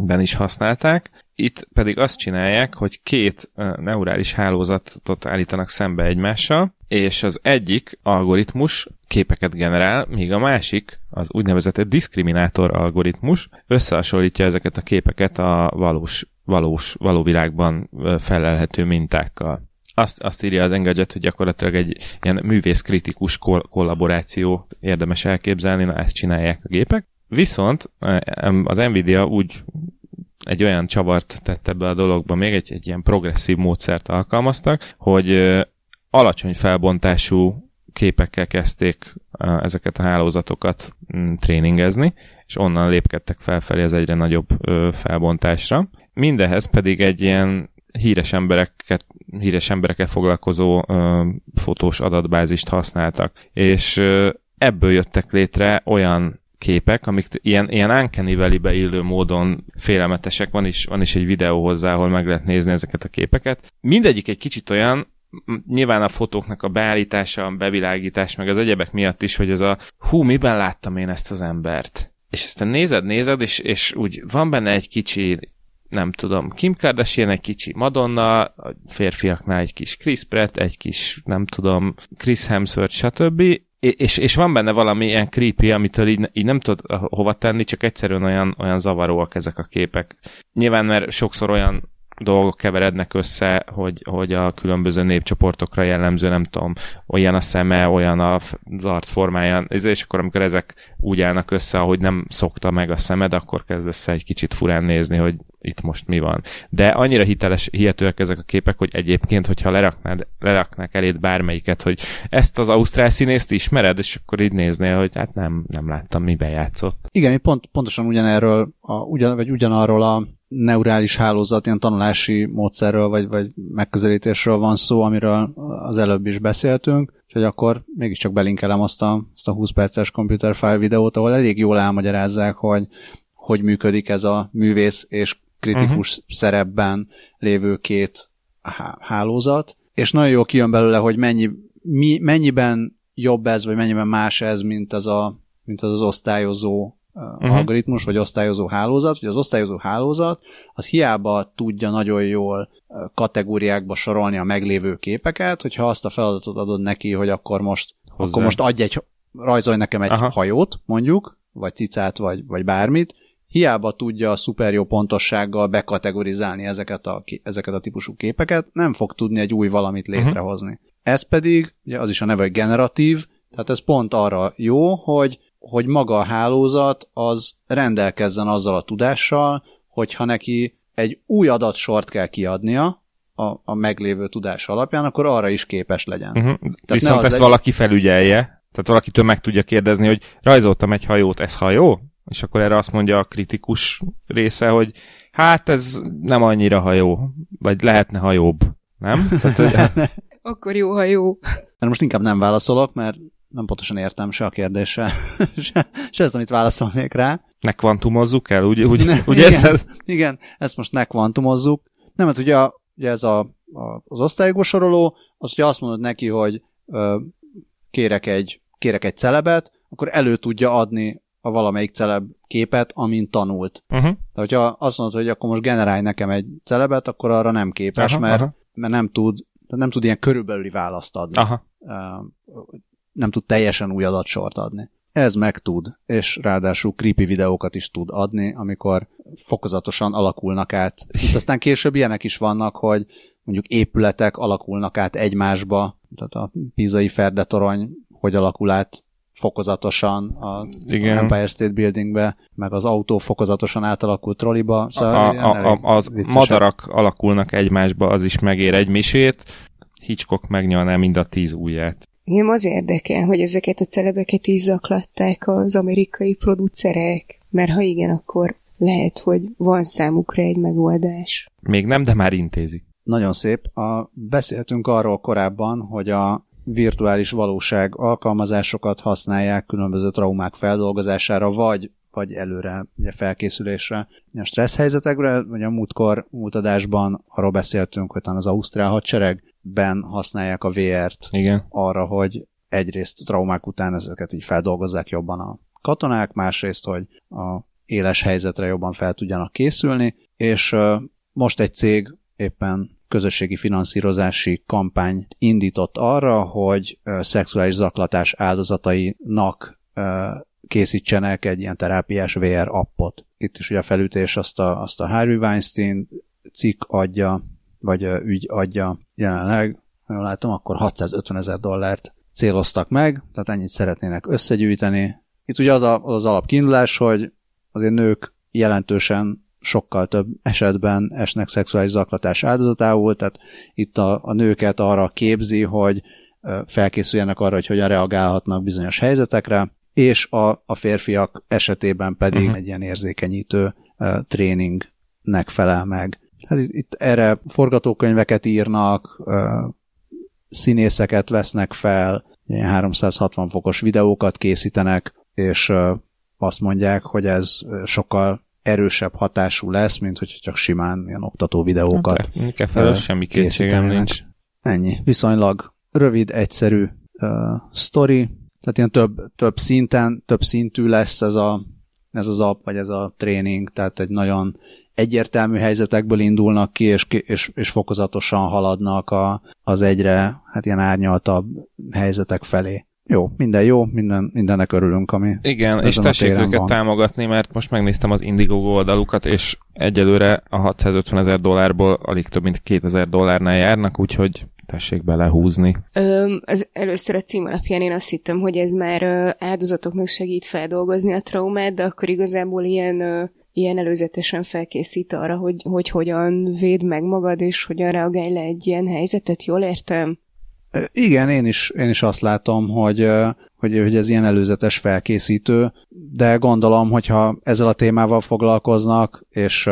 Dream-ben is használták, itt pedig azt csinálják, hogy két neurális hálózatot állítanak szembe egymással, és az egyik algoritmus képeket generál, míg a másik, az úgynevezett diszkriminátor algoritmus összehasonlítja ezeket a képeket a valós, valós, való világban felelhető mintákkal. Azt, azt írja az Engadget, hogy gyakorlatilag egy ilyen művészkritikus kol- kollaboráció érdemes elképzelni, na ezt csinálják a gépek. Viszont az Nvidia úgy egy olyan csavart tett ebbe a dologba, még egy, egy ilyen progresszív módszert alkalmaztak, hogy alacsony felbontású képekkel kezdték ezeket a hálózatokat mm, tréningezni, és onnan lépkedtek felfelé az egyre nagyobb felbontásra. Mindehez pedig egy ilyen híres embereket, híres emberekkel foglalkozó fotós adatbázist használtak, és ebből jöttek létre olyan képek, amik ilyen, ilyen uncanny valley módon félelmetesek. Van is, van is egy videó hozzá, ahol meg lehet nézni ezeket a képeket. Mindegyik egy kicsit olyan, nyilván a fotóknak a beállítása, a bevilágítás, meg az egyebek miatt is, hogy ez a hú, miben láttam én ezt az embert? És ezt nézed, nézed, és, és úgy van benne egy kicsi, nem tudom, Kim Kardashian, egy kicsi Madonna, a férfiaknál egy kis Chris Pratt, egy kis, nem tudom, Chris Hemsworth, stb. És, és van benne valami ilyen creepy, amitől így, így nem tudod hova tenni, csak egyszerűen olyan, olyan zavaróak ezek a képek. Nyilván, mert sokszor olyan dolgok keverednek össze, hogy, hogy a különböző népcsoportokra jellemző, nem tudom, olyan a szeme, olyan az arcformája, és akkor amikor ezek úgy állnak össze, ahogy nem szokta meg a szemed, akkor kezdesz egy kicsit furán nézni, hogy itt most mi van. De annyira hiteles, hihetőek ezek a képek, hogy egyébként, hogyha leraknád, leraknák eléd bármelyiket, hogy ezt az ausztrál színészt ismered, és akkor így néznél, hogy hát nem, nem láttam, miben játszott. Igen, pont, pontosan ugyanerről, a, ugyan, vagy ugyanarról a neurális hálózat, ilyen tanulási módszerről, vagy, vagy megközelítésről van szó, amiről az előbb is beszéltünk, úgyhogy akkor mégiscsak belinkelem azt a, azt a 20 perces computer file videót, ahol elég jól elmagyarázzák, hogy hogy működik ez a művész és kritikus uh-huh. szerepben lévő két hálózat, és nagyon jól kijön belőle, hogy mennyi, mi, mennyiben jobb ez, vagy mennyiben más ez, mint az a, mint az, az osztályozó uh-huh. algoritmus, vagy osztályozó hálózat, hogy az osztályozó hálózat az hiába tudja nagyon jól kategóriákba sorolni a meglévő képeket, hogyha azt a feladatot adod neki, hogy akkor most, Hozzá. akkor most adj egy, rajzolj nekem egy Aha. hajót, mondjuk, vagy cicát, vagy, vagy bármit, hiába tudja a szuper jó pontossággal bekategorizálni ezeket a, ezeket a típusú képeket, nem fog tudni egy új valamit mhm. létrehozni. Uh-huh. Ez pedig, ugye az is a neve, hogy generatív, tehát ez pont arra jó, hogy hogy maga a hálózat az rendelkezzen azzal a tudással, hogyha neki egy új adatsort kell kiadnia a, a meglévő tudás alapján, akkor arra is képes legyen. Uh-huh. Tehát Viszont ezt legyen... valaki felügyelje, tehát valakitől meg tudja kérdezni, hogy rajzoltam egy hajót, ez hajó? És akkor erre azt mondja a kritikus része, hogy hát ez nem annyira hajó, vagy lehetne hajóbb, nem? Tehát, hogy... akkor jó hajó. De most inkább nem válaszolok, mert nem pontosan értem se a kérdése, se, se ezt, amit válaszolnék rá. Ne kvantumozzuk el, úgy, úgy, ne, ugye igen, ezt? Igen, ezt most ne kvantumozzuk. Nem, mert ugye, ugye ez a, a, az osztályokba soroló, az ugye azt mondod neki, hogy ö, kérek, egy, kérek egy celebet, akkor elő tudja adni a valamelyik celeb képet, amin tanult. Uh-huh. De hogyha azt mondod, hogy akkor most generálj nekem egy celebet, akkor arra nem képes, aha, mert, aha. mert nem tud nem tud ilyen körülbelüli választ adni. Aha. Nem tud teljesen új adatsort adni. Ez meg tud, és ráadásul creepy videókat is tud adni, amikor fokozatosan alakulnak át. Itt aztán később ilyenek is vannak, hogy mondjuk épületek alakulnak át egymásba, tehát a Pizai Ferdetorony hogy alakul át fokozatosan a Igen. Empire State Buildingbe, meg az autó fokozatosan átalakult trolliba. Szóval a, a, a, az viccesek. madarak alakulnak egymásba, az is megér egy misét, Hitchcock megnyalná mind a tíz ujját. Én az érdekel, hogy ezeket a celebeket is zaklatták az amerikai producerek, mert ha igen, akkor lehet, hogy van számukra egy megoldás. Még nem, de már intézik. Nagyon szép. A, beszéltünk arról korábban, hogy a virtuális valóság alkalmazásokat használják különböző traumák feldolgozására, vagy vagy előre ugye felkészülésre. A stressz helyzetekre, vagy a múltkor, múlt adásban arról beszéltünk, hogy az Ausztrál hadseregben használják a VR-t Igen. arra, hogy egyrészt traumák után ezeket így feldolgozzák jobban a katonák, másrészt, hogy a éles helyzetre jobban fel tudjanak készülni, és most egy cég éppen közösségi finanszírozási kampány indított arra, hogy szexuális zaklatás áldozatainak készítsenek egy ilyen terápiás VR appot. Itt is ugye a felütés azt a, azt a Harvey Weinstein cikk adja, vagy ügy adja jelenleg, jól látom, akkor 650 ezer dollárt céloztak meg, tehát ennyit szeretnének összegyűjteni. Itt ugye az a, az alapkiindulás, hogy azért nők jelentősen sokkal több esetben esnek szexuális zaklatás áldozatául, tehát itt a, a nőket arra képzi, hogy felkészüljenek arra, hogy hogyan reagálhatnak bizonyos helyzetekre, és a, a férfiak esetében pedig uh-huh. egy ilyen érzékenyítő uh, tréningnek felel meg. Hát itt, itt erre forgatókönyveket írnak, uh, színészeket vesznek fel, ilyen 360 fokos videókat készítenek, és uh, azt mondják, hogy ez sokkal erősebb hatású lesz, mint hogy csak simán ilyen oktató videókat okay. felől semmi kétségem nincs. Ennyi. Viszonylag rövid, egyszerű uh, story, tehát ilyen több, több szinten, több szintű lesz ez, a, ez az app, vagy ez a tréning, tehát egy nagyon egyértelmű helyzetekből indulnak ki, és, és, és fokozatosan haladnak a, az egyre hát ilyen árnyaltabb helyzetek felé jó, minden jó, minden, mindennek örülünk, ami Igen, és tessék őket van. támogatni, mert most megnéztem az Indiegogo oldalukat, és egyelőre a 650 ezer dollárból alig több mint 2000 dollárnál járnak, úgyhogy tessék belehúzni. Ö, az először a cím alapján én azt hittem, hogy ez már ö, áldozatoknak segít feldolgozni a traumát, de akkor igazából ilyen ö, ilyen előzetesen felkészít arra, hogy, hogy hogyan véd meg magad, és hogyan reagálj le egy ilyen helyzetet, jól értem? Igen, én is, én is azt látom, hogy, hogy, hogy ez ilyen előzetes felkészítő, de gondolom, hogyha ezzel a témával foglalkoznak, és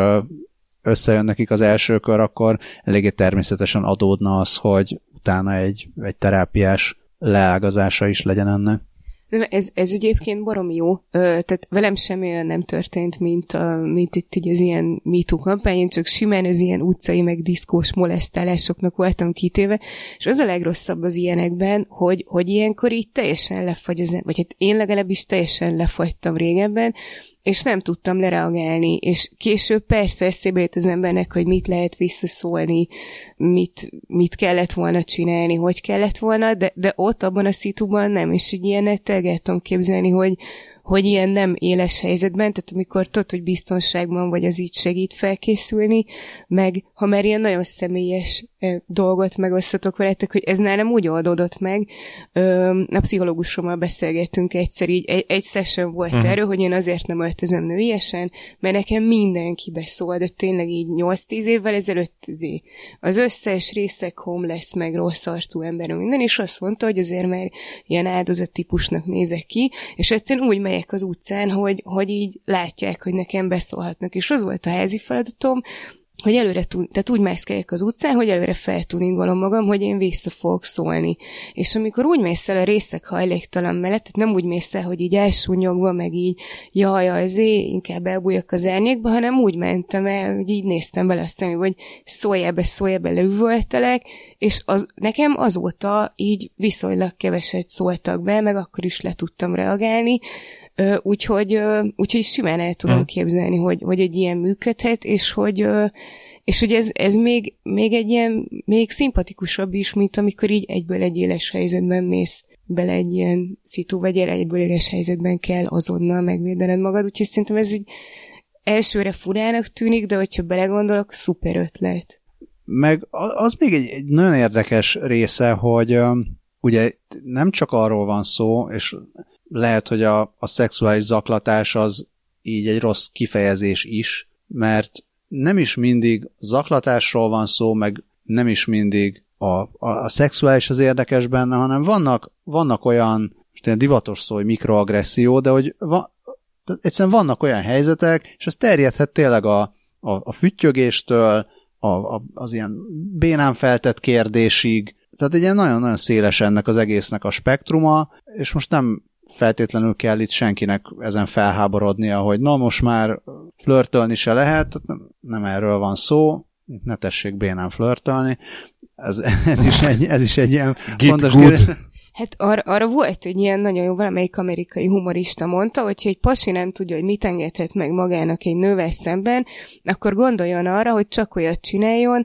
összejön nekik az első kör, akkor eléggé természetesen adódna az, hogy utána egy, egy terápiás leágazása is legyen ennek. Nem, ez, ez egyébként barom jó. Ö, tehát velem semmi olyan nem történt, mint, a, mint itt így az ilyen MeToo kampány, én csak simán az ilyen utcai, meg diszkós molesztálásoknak voltam kitéve, és az a legrosszabb az ilyenekben, hogy, hogy ilyenkor így teljesen lefagy az, vagy hát én legalábbis teljesen lefagytam régebben, és nem tudtam lereagálni, és később persze eszébe jött az embernek, hogy mit lehet visszaszólni, mit, mit kellett volna csinálni, hogy kellett volna, de, de ott abban a szituban nem, és egy ilyenet el képzelni, hogy, hogy ilyen nem éles helyzetben, tehát amikor tudod, hogy biztonságban vagy, az így segít felkészülni, meg ha már ilyen nagyon személyes dolgot megosztatok veletek, hogy ez nálam úgy oldódott meg. A pszichológusommal beszélgettünk egyszer, így egy, egy session volt uh-huh. erről, hogy én azért nem öltözöm nőiesen, mert nekem mindenki beszól, de tényleg így 8-10 évvel ezelőtt az összes részek homeless, meg rossz arcú ember, minden, és azt mondta, hogy azért már ilyen áldozat típusnak nézek ki, és egyszerűen úgy megyek az utcán, hogy, hogy így látják, hogy nekem beszólhatnak. És az volt a házi feladatom, hogy előre tud, tehát úgy mászkáljak az utcán, hogy előre feltuningolom magam, hogy én vissza fogok szólni. És amikor úgy mész el a részek hajléktalan mellett, tehát nem úgy mész el, hogy így elsúnyogva, meg így jaj, azért inkább elbújjak az árnyékba, hanem úgy mentem el, hogy így néztem bele a hogy szóljál be, szóljál be, leüvöltelek, és az, nekem azóta így viszonylag keveset szóltak be, meg akkor is le tudtam reagálni, Úgyhogy, úgyhogy simán el tudom mm. képzelni, hogy, hogy egy ilyen működhet, és hogy, És hogy ez, ez még, még egy ilyen, még szimpatikusabb is, mint amikor így egyből egy éles helyzetben mész bele egy ilyen szitu, vagy egyből éles helyzetben kell azonnal megvédened magad, úgyhogy szerintem ez így elsőre furának tűnik, de hogyha belegondolok, szuper ötlet. Meg az még egy, egy nagyon érdekes része, hogy ugye nem csak arról van szó, és lehet, hogy a, a szexuális zaklatás az így egy rossz kifejezés is, mert nem is mindig zaklatásról van szó, meg nem is mindig a, a, a szexuális az érdekes benne, hanem vannak, vannak olyan, most ilyen divatos szó, hogy mikroagresszió, de hogy va, egyszerűen vannak olyan helyzetek, és ez terjedhet tényleg a, a, a füttyögéstől, a, a, az ilyen bénán feltett kérdésig, tehát egy ilyen nagyon-nagyon széles ennek az egésznek a spektruma, és most nem feltétlenül kell itt senkinek ezen felháborodnia, hogy na most már flörtölni se lehet, nem, nem erről van szó, ne tessék bénán flörtölni, ez, ez, is egy, ez is egy ilyen Get fontos kérdés. Hát ar- arra volt egy ilyen nagyon jó, valamelyik amerikai humorista mondta, hogy egy pasi nem tudja, hogy mit engedhet meg magának egy nővel szemben, akkor gondoljon arra, hogy csak olyat csináljon,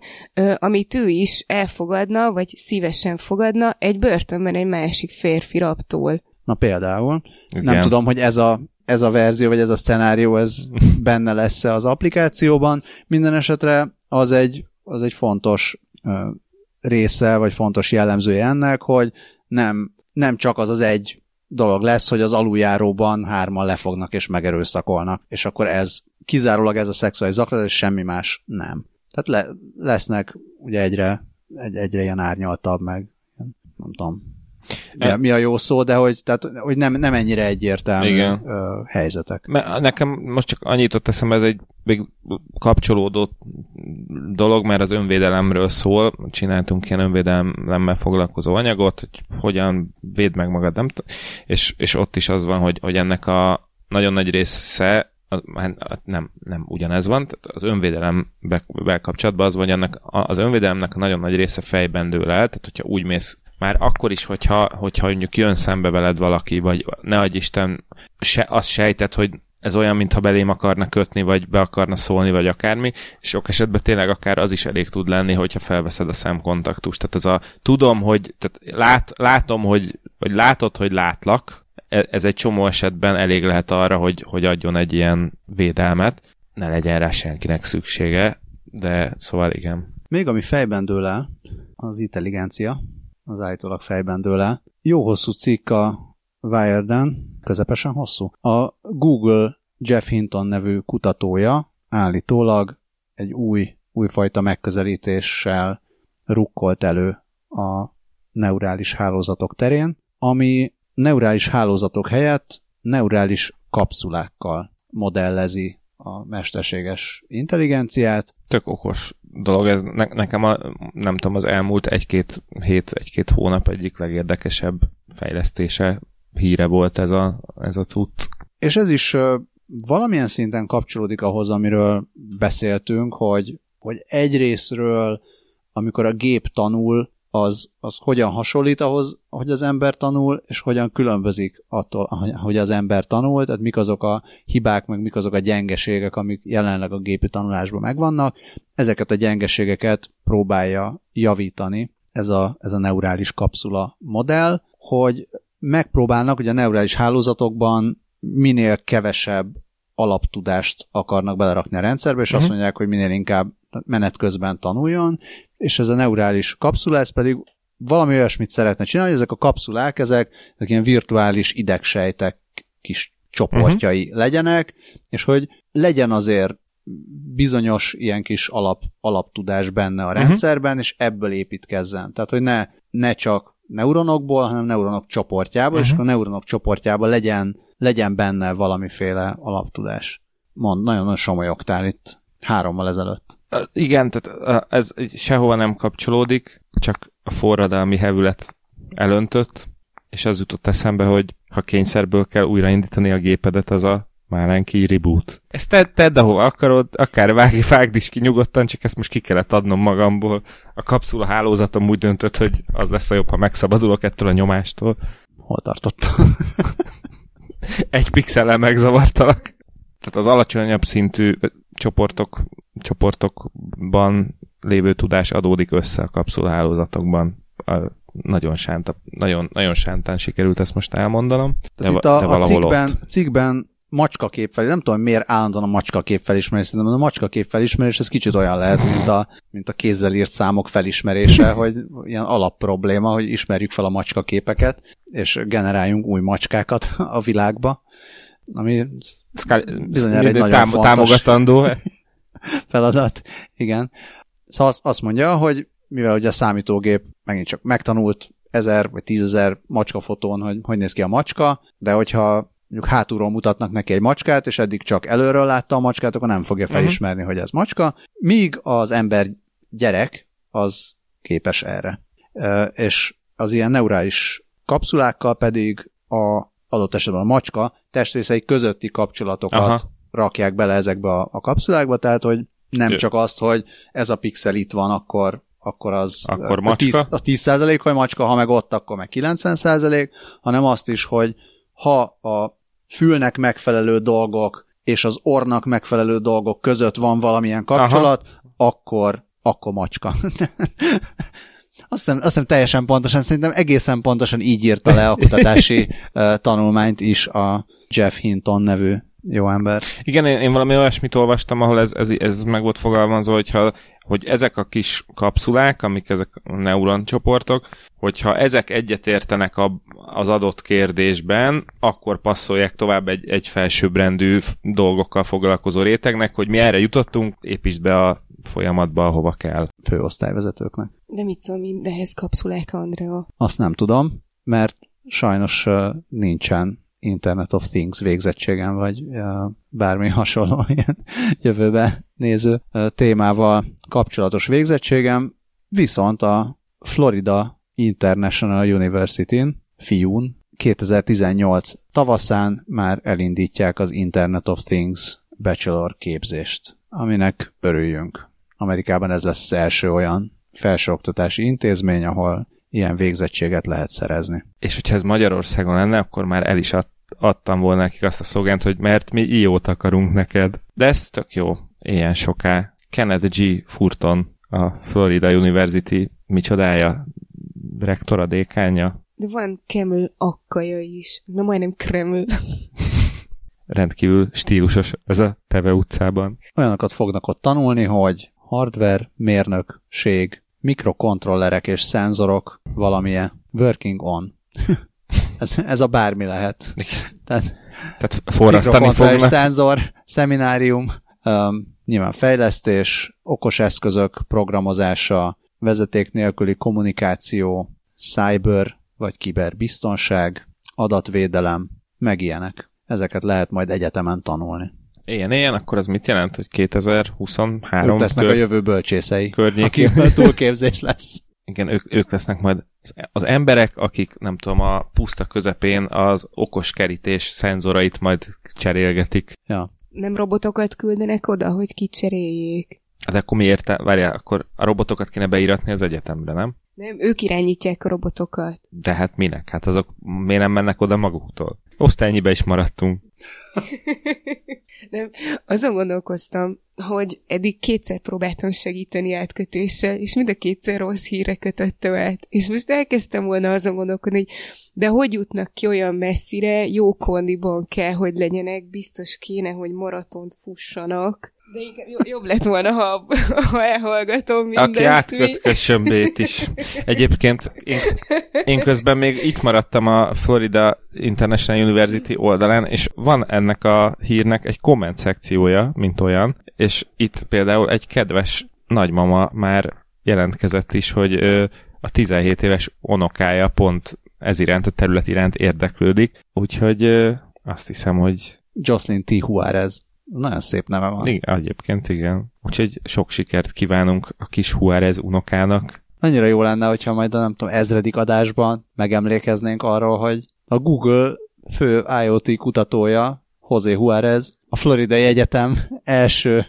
amit ő is elfogadna, vagy szívesen fogadna egy börtönben egy másik férfi raptól. Na például. Igen. Nem tudom, hogy ez a, ez a verzió, vagy ez a szenárió, ez benne lesz-e az applikációban. Minden esetre az egy, az egy fontos része, vagy fontos jellemzője ennek, hogy nem, nem csak az az egy dolog lesz, hogy az aluljáróban hárman lefognak és megerőszakolnak, és akkor ez kizárólag ez a szexuális zaklatás, és semmi más nem. Tehát le, lesznek ugye egyre, egy, egyre ilyen árnyaltabb, meg nem tudom, mi, a, mi a jó szó, de hogy, tehát, hogy nem, nem ennyire egyértelmű Igen. Helyzetek. Nekem most csak annyit ott teszem, ez egy még kapcsolódó dolog, mert az önvédelemről szól, csináltunk ilyen önvédelemmel foglalkozó anyagot, hogy hogyan véd meg magad, nem és, és ott is az van, hogy, hogy ennek a nagyon nagy része hát nem, nem ugyanez van, tehát az önvédelembe kapcsolatban az, hogy ennek, az önvédelemnek a nagyon nagy része fejben dől el, tehát hogyha úgy mész már akkor is, hogyha, hogyha mondjuk jön szembe veled valaki, vagy ne adj Isten, se, azt sejted, hogy ez olyan, mintha belém akarna kötni, vagy be akarna szólni, vagy akármi, sok esetben tényleg akár az is elég tud lenni, hogyha felveszed a szemkontaktust. Tehát ez a tudom, hogy tehát lát, látom, hogy, vagy látod, hogy látlak, e, ez egy csomó esetben elég lehet arra, hogy, hogy adjon egy ilyen védelmet, ne legyen rá senkinek szüksége, de szóval igen. Még ami fejben dől el, az intelligencia, az állítólag fejben dől el. Jó hosszú cikk a Wired-en, közepesen hosszú. A Google Jeff Hinton nevű kutatója állítólag egy új, újfajta megközelítéssel rukkolt elő a neurális hálózatok terén, ami neurális hálózatok helyett neurális kapszulákkal modellezi a mesterséges intelligenciát. Tök okos dolog, ez ne, nekem a, nem tudom, az elmúlt egy-két hét, egy-két hónap egyik legérdekesebb fejlesztése, híre volt ez a, ez a cucc. És ez is valamilyen szinten kapcsolódik ahhoz, amiről beszéltünk, hogy, hogy egyrésztről, amikor a gép tanul, az, az hogyan hasonlít ahhoz, hogy az ember tanul, és hogyan különbözik attól, hogy az ember tanul, tehát mik azok a hibák, meg mik azok a gyengeségek, amik jelenleg a gépi tanulásban megvannak. Ezeket a gyengeségeket próbálja javítani ez a, ez a neurális kapszula modell, hogy megpróbálnak, hogy a neurális hálózatokban minél kevesebb alaptudást akarnak belerakni a rendszerbe, és uh-huh. azt mhm. mondják, hogy minél inkább menet közben tanuljon, és ez a neurális kapszula, ez pedig valami olyasmit szeretne csinálni, ezek a kapszulák, ezek, ezek ilyen virtuális idegsejtek kis csoportjai uh-huh. legyenek, és hogy legyen azért bizonyos ilyen kis alap, alaptudás benne a uh-huh. rendszerben, és ebből építkezzen. Tehát, hogy ne, ne csak neuronokból, hanem neuronok csoportjából, uh-huh. és a neuronok csoportjában legyen, legyen benne valamiféle alaptudás. Mond, nagyon-nagyon somolyogtál itt hárommal ezelőtt. Igen, tehát ez sehova nem kapcsolódik, csak a forradalmi hevület elöntött, és az jutott eszembe, hogy ha kényszerből kell újraindítani a gépedet, az a Málenki reboot. Ezt tedd, tedd ahova akarod, akár vágj, vágd is ki nyugodtan, csak ezt most ki kellett adnom magamból. A kapszula hálózatom úgy döntött, hogy az lesz a jobb, ha megszabadulok ettől a nyomástól. Hol tartottam? Egy pixellel megzavartalak. Tehát az alacsonyabb szintű csoportok, csoportokban lévő tudás adódik össze a kapszulahálózatokban. A, nagyon, sánta, nagyon, nagyon sántán sikerült ezt most elmondanom. De, itt a, a cikkben, cikkben macska képfelé, nem tudom, miért állandóan a macska képfelismerés, szerintem a macska képfelismerés ez kicsit olyan lehet, mint a, mint a kézzel írt számok felismerése, hogy ilyen alapprobléma, hogy ismerjük fel a macska képeket, és generáljunk új macskákat a világba, ami bizonyára egy nagyon tám- fontos támogatandó feladat. Igen. Szóval azt, mondja, hogy mivel ugye a számítógép megint csak megtanult ezer vagy tízezer macska fotón, hogy hogy néz ki a macska, de hogyha mondjuk hátulról mutatnak neki egy macskát, és eddig csak előről látta a macskát, akkor nem fogja mhm. felismerni, uh-huh. hogy ez macska, míg az ember gyerek az képes erre. És az ilyen neurális kapszulákkal pedig a adott esetben a macska testrészei közötti kapcsolatokat Aha. rakják bele ezekbe a, a kapszulákba, tehát hogy nem Ő. csak azt, hogy ez a pixel itt van, akkor akkor az akkor macska. a 10, a 10 hogy macska, ha meg ott, akkor meg 90% hanem azt is, hogy ha a fülnek megfelelő dolgok és az ornak megfelelő dolgok között van valamilyen kapcsolat, Aha. akkor, akkor macska. azt, hiszem, azt hiszem teljesen pontosan, szerintem egészen pontosan így írta le a kutatási uh, tanulmányt is a Jeff Hinton nevű jó ember. Igen, én, én valami olyasmit olvastam, ahol ez, ez, ez meg volt fogalmazva, hogyha hogy ezek a kis kapszulák, amik ezek a neuroncsoportok, hogyha ezek egyetértenek a, az adott kérdésben, akkor passzolják tovább egy, egy felsőbbrendű dolgokkal foglalkozó rétegnek, hogy mi erre jutottunk, építsd be a folyamatba, ahova kell. Főosztályvezetőknek. De mit szól mindehhez kapszulák, Andrea? Azt nem tudom, mert sajnos nincsen Internet of Things végzettségem, vagy bármi hasonló ilyen jövőbe néző témával kapcsolatos végzettségem, viszont a Florida International University-n, fiún, 2018 tavaszán már elindítják az Internet of Things bachelor képzést, aminek örüljünk. Amerikában ez lesz az első olyan felsőoktatási intézmény, ahol ilyen végzettséget lehet szerezni. És hogyha ez Magyarországon lenne, akkor már el is ad, adtam volna nekik azt a szlogent, hogy mert mi iót akarunk neked. De ez tök jó, ilyen soká. Kennedy G. Furton, a Florida University micsodája, rektora, dékánja. De van Kreml akkaja is, na majdnem Kreml. Rendkívül stílusos ez a Teve utcában. Olyanokat fognak ott tanulni, hogy hardware, mérnökség, mikrokontrollerek és szenzorok valamilyen working on. ez, ez a bármi lehet. Tehát, Tehát forrasztani fognak. szenzor, szeminárium, um, nyilván fejlesztés, okos eszközök programozása, vezeték nélküli kommunikáció, cyber vagy kiberbiztonság, adatvédelem, meg ilyenek. Ezeket lehet majd egyetemen tanulni. Ilyen, ilyen, akkor az mit jelent, hogy 2023 Ők lesznek kör... a jövő bölcsészei, környékén. túlképzés lesz. Igen, ők, ők lesznek majd az emberek, akik nem tudom, a puszta közepén az okos kerítés szenzorait majd cserélgetik. Ja. Nem robotokat küldenek oda, hogy kicseréljék? Hát akkor miért? Várjál, akkor a robotokat kéne beíratni az egyetemre, nem? Nem, ők irányítják a robotokat. De hát minek? Hát azok miért nem mennek oda maguktól? Osztálynyibe is maradtunk. Nem, azon gondolkoztam, hogy eddig kétszer próbáltam segíteni átkötéssel, és mind a kétszer rossz híre kötöttem át. És most elkezdtem volna azon gondolkodni, hogy de hogy jutnak ki olyan messzire, jó kondiban kell, hogy legyenek, biztos kéne, hogy maratont fussanak, de inkább jobb lett volna, ha, ha elhallgatom mindezt. Aki átköt B-t is. Egyébként én, én közben még itt maradtam a Florida International University oldalán, és van ennek a hírnek egy komment szekciója, mint olyan, és itt például egy kedves nagymama már jelentkezett is, hogy a 17 éves onokája pont ez iránt, a terület iránt érdeklődik, úgyhogy ö, azt hiszem, hogy Jocelyn T. Juarez. Nagyon szép neve van. Igen, egyébként igen. Úgyhogy sok sikert kívánunk a kis Juárez unokának. Annyira jó lenne, hogyha majd a nem tudom, ezredik adásban megemlékeznénk arról, hogy a Google fő IoT kutatója, José Juárez, a Floridai Egyetem első,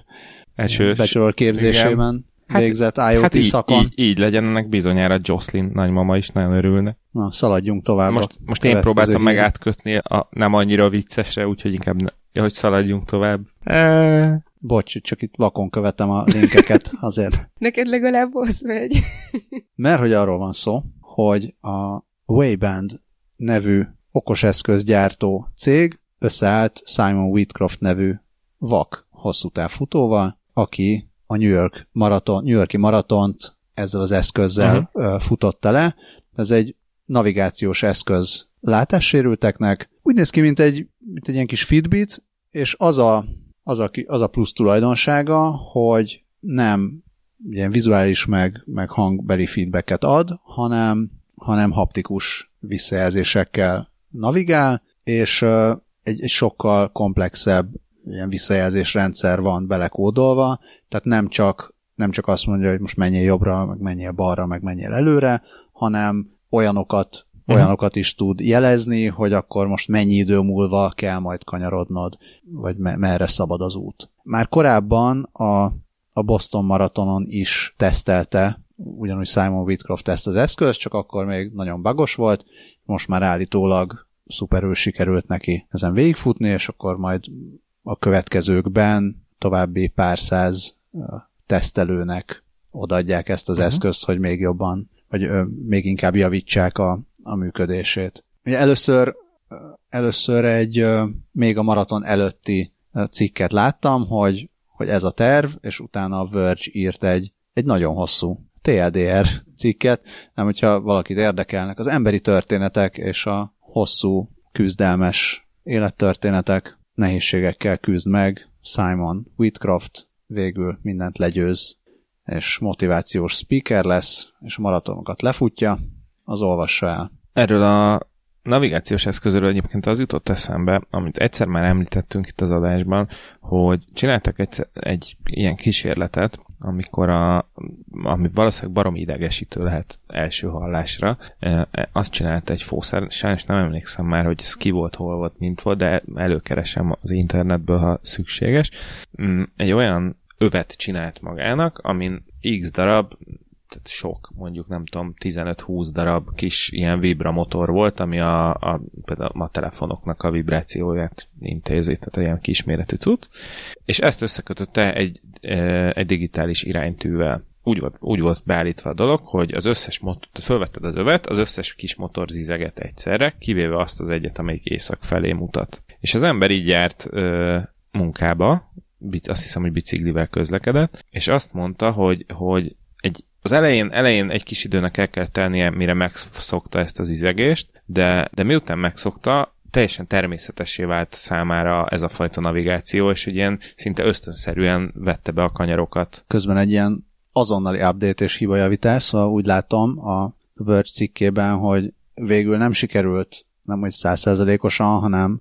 első bachelor képzésében igen. Hát, végzett IoT hát így, szakon. Így, így legyen ennek bizonyára Jocelyn nagymama is nagyon örülne. Na, szaladjunk tovább. Most, most én próbáltam meg átkötni a nem annyira viccesre, úgyhogy inkább ne, ja, hogy szaladjunk tovább. E, Bocs, csak itt vakon követem a linkeket azért. Neked legalább az megy. Mert hogy arról van szó, hogy a Wayband nevű okoseszközgyártó cég összeállt Simon Whitcroft nevű vak hosszú futóval, aki a New, York maraton, New Yorki maratont ezzel az eszközzel uh-huh. futotta le. Ez egy navigációs eszköz látássérülteknek. Úgy néz ki, mint egy, mint egy ilyen kis Fitbit, és az a, az a, az a plusz tulajdonsága, hogy nem ilyen vizuális meg, meg hangbeli feedbacket ad, hanem, hanem haptikus visszajelzésekkel navigál, és egy, egy sokkal komplexebb ilyen visszajelzésrendszer van belekódolva, tehát nem csak, nem csak azt mondja, hogy most menjél jobbra, meg menjél balra, meg menjél előre, hanem olyanokat, uh-huh. olyanokat is tud jelezni, hogy akkor most mennyi idő múlva kell majd kanyarodnod, vagy me- merre szabad az út. Már korábban a, a Boston maratonon is tesztelte ugyanúgy Simon Whitcroft ezt az eszközt, csak akkor még nagyon bagos volt, most már állítólag szuperül sikerült neki ezen végigfutni, és akkor majd a következőkben további pár száz tesztelőnek odaadják ezt az uh-huh. eszközt, hogy még jobban, vagy ö, még inkább javítsák a, a működését. Először, először egy ö, még a maraton előtti cikket láttam, hogy, hogy ez a terv, és utána a Verge írt egy, egy nagyon hosszú TLDR cikket, nem hogyha valakit érdekelnek az emberi történetek és a hosszú küzdelmes élettörténetek nehézségekkel küzd meg, Simon Whitcroft végül mindent legyőz, és motivációs speaker lesz, és maratonokat lefutja, az olvassa el. Erről a navigációs eszközről egyébként az jutott eszembe, amit egyszer már említettünk itt az adásban, hogy csináltak egyszer egy ilyen kísérletet, amikor a, ami valószínűleg baromi idegesítő lehet első hallásra, e, e, azt csinálta egy fószer, sajnos nem emlékszem már, hogy ez ki volt, hol volt, mint volt, de előkeresem az internetből, ha szükséges. Mm, egy olyan övet csinált magának, amin x darab tehát sok, mondjuk nem tudom, 15-20 darab kis ilyen vibramotor volt, ami a, a, például a telefonoknak a vibrációját intézi, tehát ilyen kisméretű cucc, és ezt összekötötte egy, e, egy digitális iránytűvel. Úgy volt, úgy volt beállítva a dolog, hogy az összes motor, fölvetted az övet, az összes kis motor zizeget egyszerre, kivéve azt az egyet, amelyik észak felé mutat. És az ember így járt ö, munkába, azt hiszem, hogy biciklivel közlekedett, és azt mondta, hogy, hogy az elején, elején egy kis időnek el kell tennie, mire megszokta ezt az izegést, de, de miután megszokta, teljesen természetessé vált számára ez a fajta navigáció, és egy ilyen szinte ösztönszerűen vette be a kanyarokat. Közben egy ilyen azonnali update és hibajavítás, szóval úgy látom a Verge cikkében, hogy végül nem sikerült, nem hogy százszerzelékosan, hanem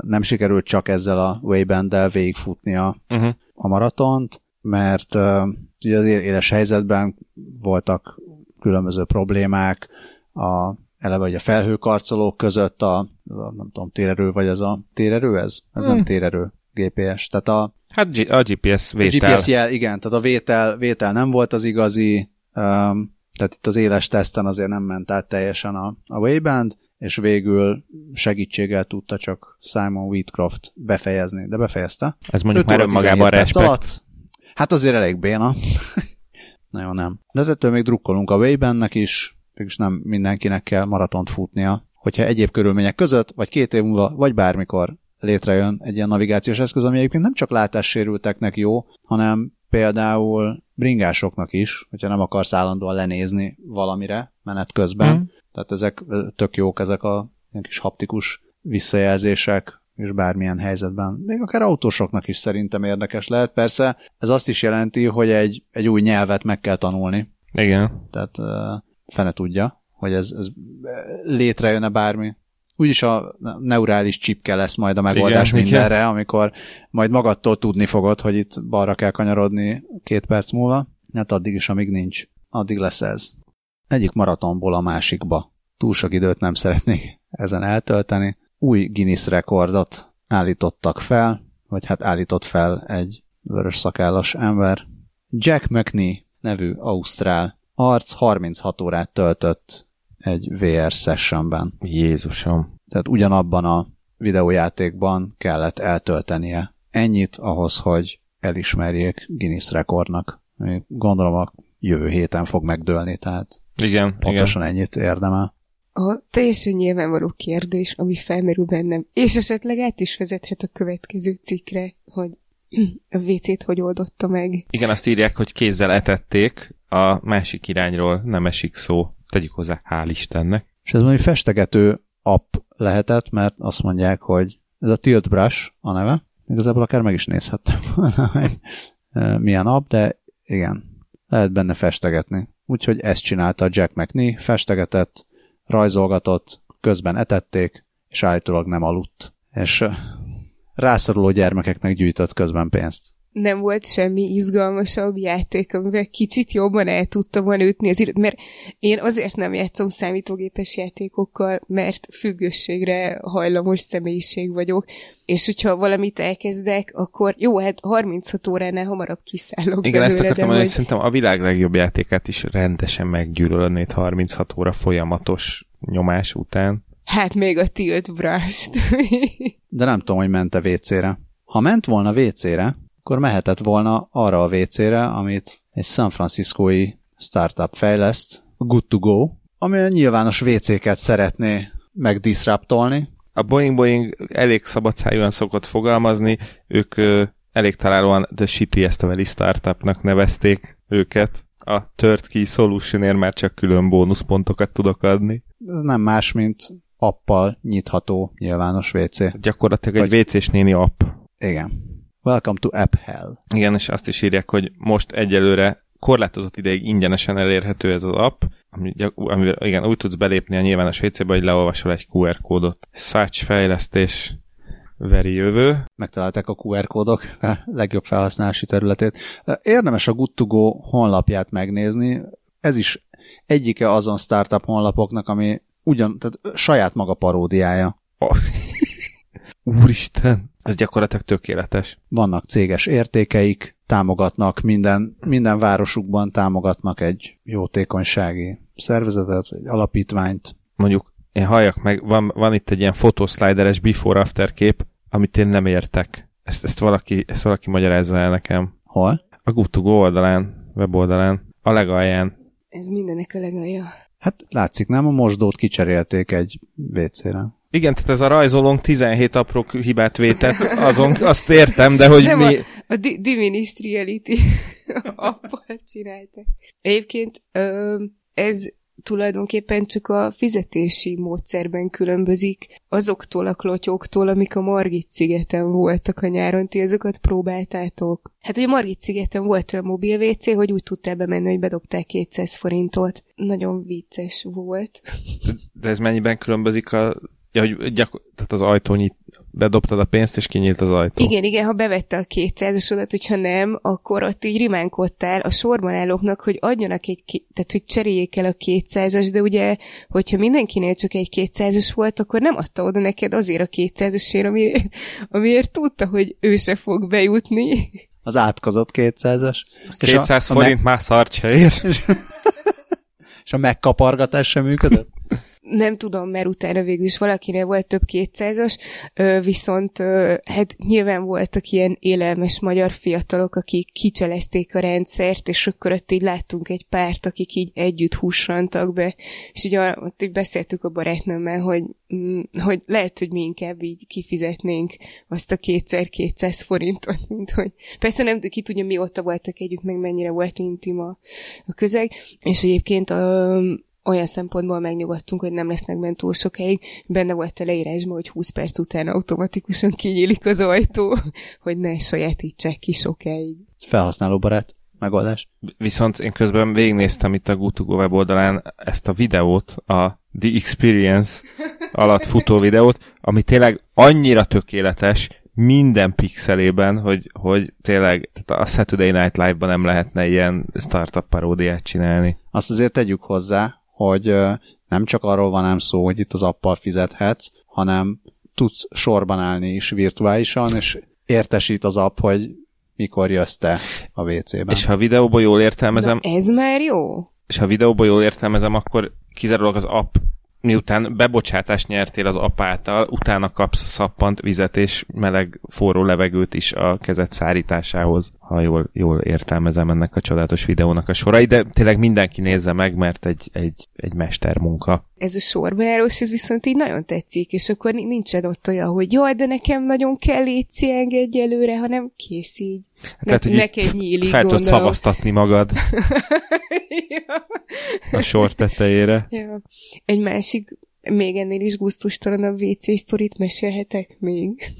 nem sikerült csak ezzel a Wayband-del végigfutni a, uh-huh. a maratont, mert uh, ugye az éles helyzetben voltak különböző problémák, a, eleve hogy a felhőkarcolók között a, az a, nem tudom, térerő, vagy ez a térerő ez? Ez hmm. nem térerő, GPS. Tehát a, hát a GPS vétel. A GPS jel, igen, tehát a vétel, vétel nem volt az igazi, um, tehát itt az éles teszten azért nem ment át teljesen a, a Wayband, és végül segítséggel tudta csak Simon Wheatcroft befejezni, de befejezte. Ez mondjuk már önmagában respekt. Alatt, Hát azért elég béna. Nagyon nem. De ettől még drukkolunk a Waybennek is, mégis nem mindenkinek kell maratont futnia. Hogyha egyéb körülmények között, vagy két év múlva, vagy bármikor létrejön egy ilyen navigációs eszköz, ami egyébként nem csak látássérülteknek jó, hanem például bringásoknak is, hogyha nem akarsz állandóan lenézni valamire menet közben. Mm. Tehát ezek tök jók, ezek a kis haptikus visszajelzések, és bármilyen helyzetben. Még akár autósoknak is szerintem érdekes lehet. Persze ez azt is jelenti, hogy egy, egy új nyelvet meg kell tanulni. Igen. Tehát uh, fene tudja, hogy ez, ez létrejön-e bármi. Úgyis a neurális csipke lesz majd a megoldás igen, mindenre, igen. amikor majd magadtól tudni fogod, hogy itt balra kell kanyarodni két perc múlva. Hát addig is, amíg nincs. Addig lesz ez. Egyik maratonból a másikba. Túl sok időt nem szeretnék ezen eltölteni új Guinness rekordot állítottak fel, vagy hát állított fel egy vörös szakállas ember. Jack McNee nevű ausztrál arc 36 órát töltött egy VR sessionben. Jézusom. Tehát ugyanabban a videójátékban kellett eltöltenie ennyit ahhoz, hogy elismerjék Guinness rekordnak. Gondolom a jövő héten fog megdőlni, tehát Igen, pontosan igen. ennyit érdemel. A teljesen nyilvánvaló kérdés, ami felmerül bennem, és esetleg át is vezethet a következő cikkre, hogy a WC-t hogy oldotta meg. Igen, azt írják, hogy kézzel etették, a másik irányról nem esik szó. Tegyük hozzá, hál' Istennek. És ez mondjuk festegető app lehetett, mert azt mondják, hogy ez a Tilt Brush a neve, igazából akár meg is nézhettem, milyen app, de igen, lehet benne festegetni. Úgyhogy ezt csinálta Jack McNee, festegetett, rajzolgatott, közben etették, és állítólag nem aludt. És rászoruló gyermekeknek gyűjtött közben pénzt nem volt semmi izgalmasabb játék, amivel kicsit jobban el tudtam volna ütni az időt, mert én azért nem játszom számítógépes játékokkal, mert függőségre hajlamos személyiség vagyok, és hogyha valamit elkezdek, akkor jó, hát 36 óránál hamarabb kiszállok Igen, belőle, ezt akartam mondani, hogy szerintem a világ legjobb játékát is rendesen meggyűlölnéd 36 óra folyamatos nyomás után. Hát még a Tilt Brush-t. De nem tudom, hogy ment a WC-re. Ha ment volna WC-re, akkor mehetett volna arra a WC-re, amit egy San Franciscoi startup fejleszt, Good to Go, ami a nyilvános WC-ket szeretné megdiszraptolni. A Boeing Boeing elég szabadszájúan szokott fogalmazni, ők ö, elég találóan The Shittiest Valley Startupnak nevezték őket. A Third Key Solutionért már csak külön bónuszpontokat tudok adni. Ez nem más, mint appal nyitható nyilvános WC. Gyakorlatilag egy WC-s néni app. Igen. Welcome to App Hell. Igen, és azt is írják, hogy most egyelőre korlátozott ideig ingyenesen elérhető ez az app, ami, amivel igen, úgy tudsz belépni a nyilvános WC-be, hogy leolvasol egy QR kódot. Such fejlesztés veri jövő. Megtalálták a QR kódok legjobb felhasználási területét. Érdemes a Good2Go honlapját megnézni. Ez is egyike azon startup honlapoknak, ami ugyan, tehát saját maga paródiája. Oh. Úristen! Ez gyakorlatilag tökéletes. Vannak céges értékeik, támogatnak minden, minden városukban támogatnak egy jótékonysági szervezetet, egy alapítványt. Mondjuk én halljak meg, van, van itt egy ilyen fotoszlideres before-after kép, amit én nem értek. Ezt, ezt, valaki, ezt valaki magyarázza el nekem. Hol? A Gutugo oldalán, weboldalán, a legalján. Ez mindenek a legalja. Hát látszik, nem? A mosdót kicserélték egy WC-re. Igen, tehát ez a rajzolónk 17 apró hibát vétett, azon, azt értem, de hogy Nem mi... A, a di- Diminished Reality appal csináltak. Egyébként ez tulajdonképpen csak a fizetési módszerben különbözik azoktól a klotyoktól, amik a Margit szigeten voltak a nyáron. Ti azokat próbáltátok? Hát ugye Margit szigeten volt olyan mobil WC, hogy úgy tudtál bemenni, hogy bedobták 200 forintot. Nagyon vicces volt. De ez mennyiben különbözik a Ja, hogy gyakor- tehát az ajtó nyit, bedobtad a pénzt, és kinyílt az ajtó. Igen, igen, ha bevette a 200-esodat, hogyha nem, akkor ott így rimánkodtál a sorban állóknak, hogy adjanak egy, tehát hogy cseréljék el a 200-as, de ugye, hogyha mindenkinél csak egy 200-as volt, akkor nem adta oda neked azért a 200-asért, amiért, amiért tudta, hogy ő se fog bejutni. Az átkozott 200-as. 200 a, forint a me- már szart se ér. és a megkapargatás sem működött? Nem tudom, mert utána végül is valakinél volt több kétszázas, viszont hát nyilván voltak ilyen élelmes magyar fiatalok, akik kicselezték a rendszert, és akkor ott így láttunk egy párt, akik így együtt húsrantak be, és ugye ott így beszéltük a barátnőmmel, hogy, mm, hogy lehet, hogy mi inkább így kifizetnénk azt a kétszer-kétszáz forintot, mint hogy persze nem ki tudja, mióta voltak együtt, meg mennyire volt intima a közeg, és egyébként a, olyan szempontból megnyugodtunk, hogy nem lesznek bent túl sokáig. Benne volt a leírásban, hogy 20 perc után automatikusan kinyílik az ajtó, hogy ne sajátítsák ki sokáig. Felhasználóbarát megoldás. Viszont én közben végignéztem itt a Gutugo weboldalán ezt a videót, a The Experience alatt futó videót, ami tényleg annyira tökéletes, minden pixelében, hogy, hogy tényleg tehát a Saturday Night Live-ban nem lehetne ilyen startup paródiát csinálni. Azt azért tegyük hozzá, hogy nem csak arról van ám szó, hogy itt az appal fizethetsz, hanem tudsz sorban állni is virtuálisan, és értesít az app, hogy mikor jössz te a WC-ben. És ha a videóból jól értelmezem... Na ez már jó? És ha a videóból jól értelmezem, akkor kizárólag az app miután bebocsátást nyertél az apáttal, utána kapsz szappant, vizet és meleg forró levegőt is a kezed szárításához, ha jól, jól értelmezem ennek a csodálatos videónak a sorai, de tényleg mindenki nézze meg, mert egy, egy, egy mestermunka. Ez a sorbejárós, ez viszont így nagyon tetszik, és akkor nincsen ott olyan, hogy jaj, de nekem nagyon kell létszi engedj előre, hanem kész így. Hát ne, tehát, neked nyílik, Fel tudod szavaztatni magad ja. a sor tetejére. Ja. Egy másik, még ennél is gusztustalanabb WC sztorit mesélhetek még.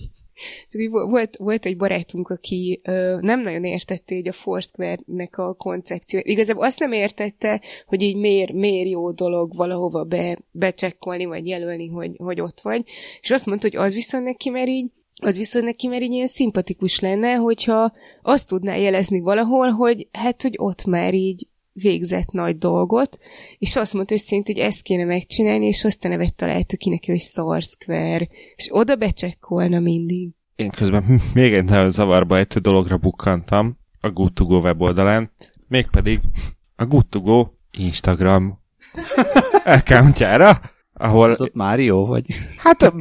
Volt, volt egy barátunk, aki ö, nem nagyon értette így a Foursquare-nek a koncepciót. Igazából azt nem értette, hogy így miért, miért jó dolog valahova be, becsekkolni, vagy jelölni, hogy, hogy ott vagy. És azt mondta, hogy az viszont neki, mert így az viszont neki már így ilyen szimpatikus lenne, hogyha azt tudná jelezni valahol, hogy hát, hogy ott már így végzett nagy dolgot, és azt mondta, hogy szerint, hogy ezt kéne megcsinálni, és azt a nevet találta ki neki, hogy Square, és oda becsekkolna mindig. Én közben még egy nagyon zavarba egy dologra bukkantam a Good2Go weboldalán, mégpedig a Good2Go Instagram accountjára, ahol... Az ott Mário, vagy? Hát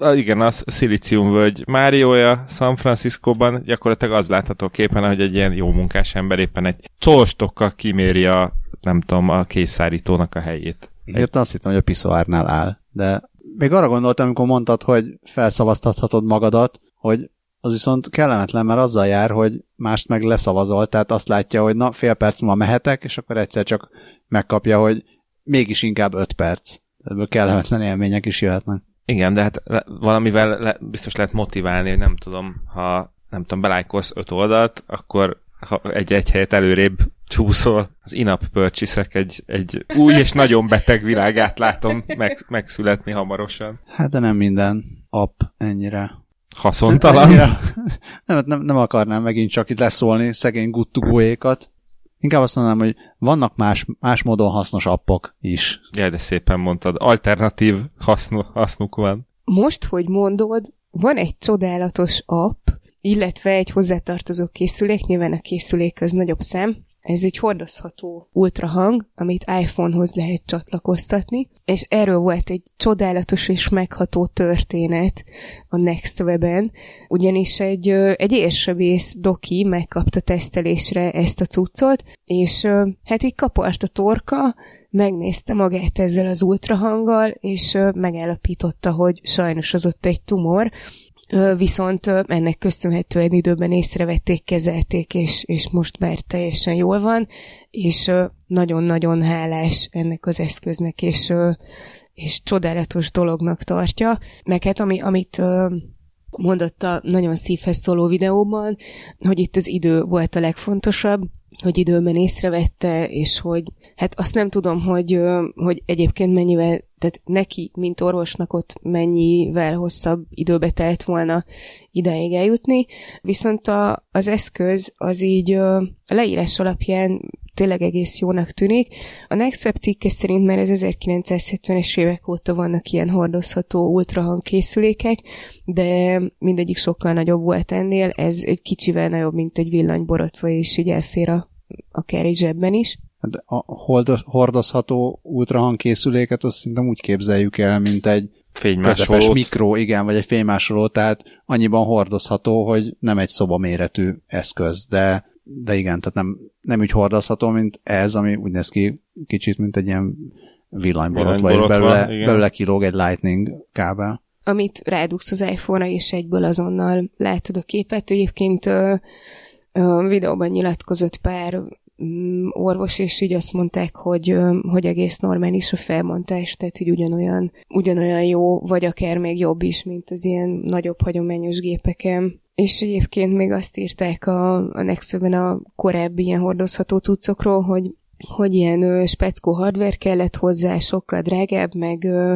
igen, az Szilícium völgy Máriója San Franciscóban gyakorlatilag az látható képen, hogy egy ilyen jó munkás ember éppen egy colstokkal kiméri a, nem tudom, a készszárítónak a helyét. Én azt hittem, hogy a piszoárnál áll, de még arra gondoltam, amikor mondtad, hogy felszavaztathatod magadat, hogy az viszont kellemetlen, mert azzal jár, hogy mást meg leszavazol, tehát azt látja, hogy na, fél perc múlva mehetek, és akkor egyszer csak megkapja, hogy mégis inkább öt perc. Ebből kellemetlen élmények is jöhetnek. Igen, de hát valamivel le, biztos lehet motiválni, hogy nem tudom, ha nem tudom, belájkolsz öt oldalt, akkor ha egy-egy helyet előrébb csúszol, az inap purchase egy, egy új és nagyon beteg világát látom meg, megszületni hamarosan. Hát de nem minden app ennyire haszontalan. Ennyire, nem, nem, nem akarnám megint csak itt leszólni szegény guttugóékat. Inkább azt mondanám, hogy vannak más, más módon hasznos appok is. Ja, de szépen mondtad. Alternatív hasznu, hasznuk van. Most, hogy mondod, van egy csodálatos app, illetve egy hozzátartozó készülék, nyilván a készülék az nagyobb szem, ez egy hordozható ultrahang, amit iPhone-hoz lehet csatlakoztatni, és erről volt egy csodálatos és megható történet a Next Web-en, ugyanis egy, egy érsebész doki megkapta tesztelésre ezt a cuccot, és hát így kapart a torka, megnézte magát ezzel az ultrahanggal, és megállapította, hogy sajnos az ott egy tumor, viszont ennek köszönhetően időben észrevették, kezelték, és, és most már teljesen jól van, és nagyon-nagyon hálás ennek az eszköznek, és, és csodálatos dolognak tartja. Meg hát ami, amit mondott a nagyon szívhez szóló videóban, hogy itt az idő volt a legfontosabb, hogy időben észrevette, és hogy hát azt nem tudom, hogy, hogy egyébként mennyivel, tehát neki, mint orvosnak ott mennyivel hosszabb időbe telt volna ideig eljutni, viszont a, az eszköz az így a leírás alapján tényleg egész jónak tűnik. A NextWeb cikke szerint már az 1970-es évek óta vannak ilyen hordozható ultrahang készülékek, de mindegyik sokkal nagyobb volt ennél, ez egy kicsivel nagyobb, mint egy villanyborotva, és így elfér a, akár egy zsebben is. Hát a hordozható ultrahangkészüléket azt szerintem úgy képzeljük el, mint egy fénymásoló mikro, igen, vagy egy fénymásoló, tehát annyiban hordozható, hogy nem egy szobaméretű eszköz, de, de igen, tehát nem, nem úgy hordozható, mint ez, ami úgy néz ki kicsit, mint egy ilyen villanyborot, vagy belőle, belőle kilóg egy lightning kábel. Amit rádugsz az iPhone-ra, és egyből azonnal látod a képet. Egyébként ö, ö, videóban nyilatkozott pár orvos, és így azt mondták, hogy, hogy egész normális a felmontás, tehát hogy ugyanolyan, ugyanolyan jó, vagy akár még jobb is, mint az ilyen nagyobb hagyományos gépeken. És egyébként még azt írták a, a Nextweb-en a korábbi ilyen hordozható cuccokról, hogy hogy ilyen ö, speckó hardware kellett hozzá, sokkal drágább, meg ö,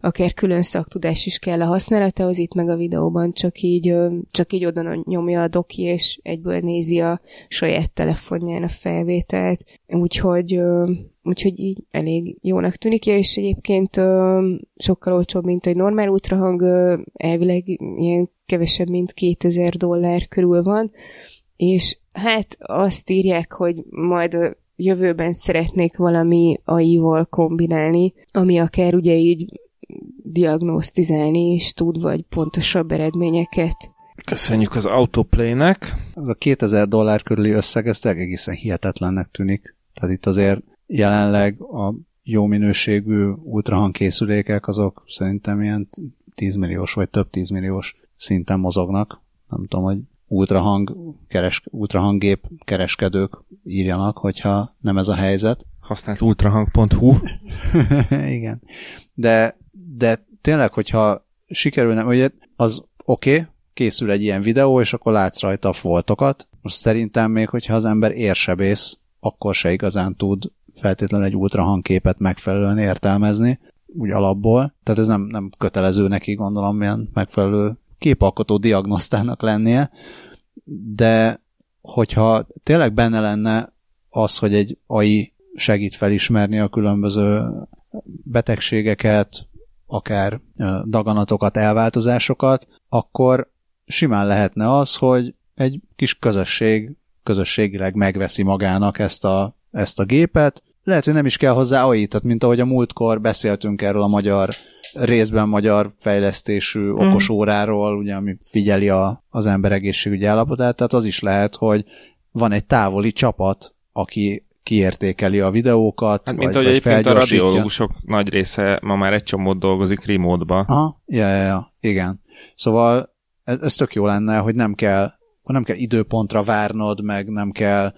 akár külön szaktudás is kell a az itt meg a videóban csak így, ö, csak így oda nyomja a doki, és egyből nézi a saját telefonján a felvételt. Úgyhogy, ö, úgyhogy így elég jónak tűnik, és egyébként ö, sokkal olcsóbb, mint egy normál ultrahang, ö, elvileg ilyen kevesebb, mint 2000 dollár körül van, és hát azt írják, hogy majd jövőben szeretnék valami AI-val kombinálni, ami akár ugye így diagnosztizálni is tud, vagy pontosabb eredményeket. Köszönjük az Autoplay-nek. Az a 2000 dollár körüli összeg, ez egészen hihetetlennek tűnik. Tehát itt azért jelenleg a jó minőségű ultrahangkészülékek azok szerintem ilyen 10 milliós vagy több 10 milliós szinten mozognak. Nem tudom, hogy ultrahang, keres, ultrahanggép kereskedők írjanak, hogyha nem ez a helyzet. Használt ultrahang.hu. Igen. De, de tényleg, hogyha sikerülne, ugye az oké, okay, készül egy ilyen videó, és akkor látsz rajta a foltokat. Most szerintem még, hogyha az ember érsebész, akkor se igazán tud feltétlenül egy ultrahangképet megfelelően értelmezni, úgy alapból. Tehát ez nem, nem kötelező neki, gondolom, milyen megfelelő képalkotó diagnosztának lennie, de hogyha tényleg benne lenne az, hogy egy AI segít felismerni a különböző betegségeket, akár daganatokat, elváltozásokat, akkor simán lehetne az, hogy egy kis közösség közösségileg megveszi magának ezt a, ezt a gépet. Lehet, hogy nem is kell hozzá AI, tehát mint ahogy a múltkor beszéltünk erről a magyar részben magyar fejlesztésű okos óráról, ugye, ami figyeli a, az ember egészségügyi állapotát, tehát az is lehet, hogy van egy távoli csapat, aki kiértékeli a videókat. Hát, mint ahogy egyébként a radiológusok nagy része ma már egy csomót dolgozik remote-ba. Aha, ja, ja, ja, igen. Szóval ez, ez tök jó lenne, hogy nem kell, nem kell időpontra várnod, meg nem kell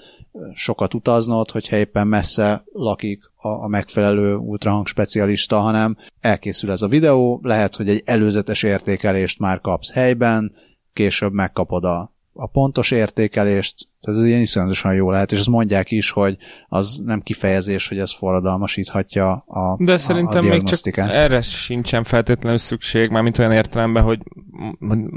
sokat utaznod, hogyha éppen messze lakik a, a megfelelő ultrahang specialista, hanem elkészül ez a videó, lehet, hogy egy előzetes értékelést már kapsz helyben, később megkapod a, a pontos értékelést, tehát ez ilyen iszonyatosan jó lehet, és azt mondják is, hogy az nem kifejezés, hogy ez forradalmasíthatja a De a, szerintem a még csak erre sincsen feltétlenül szükség, mint olyan értelemben, hogy,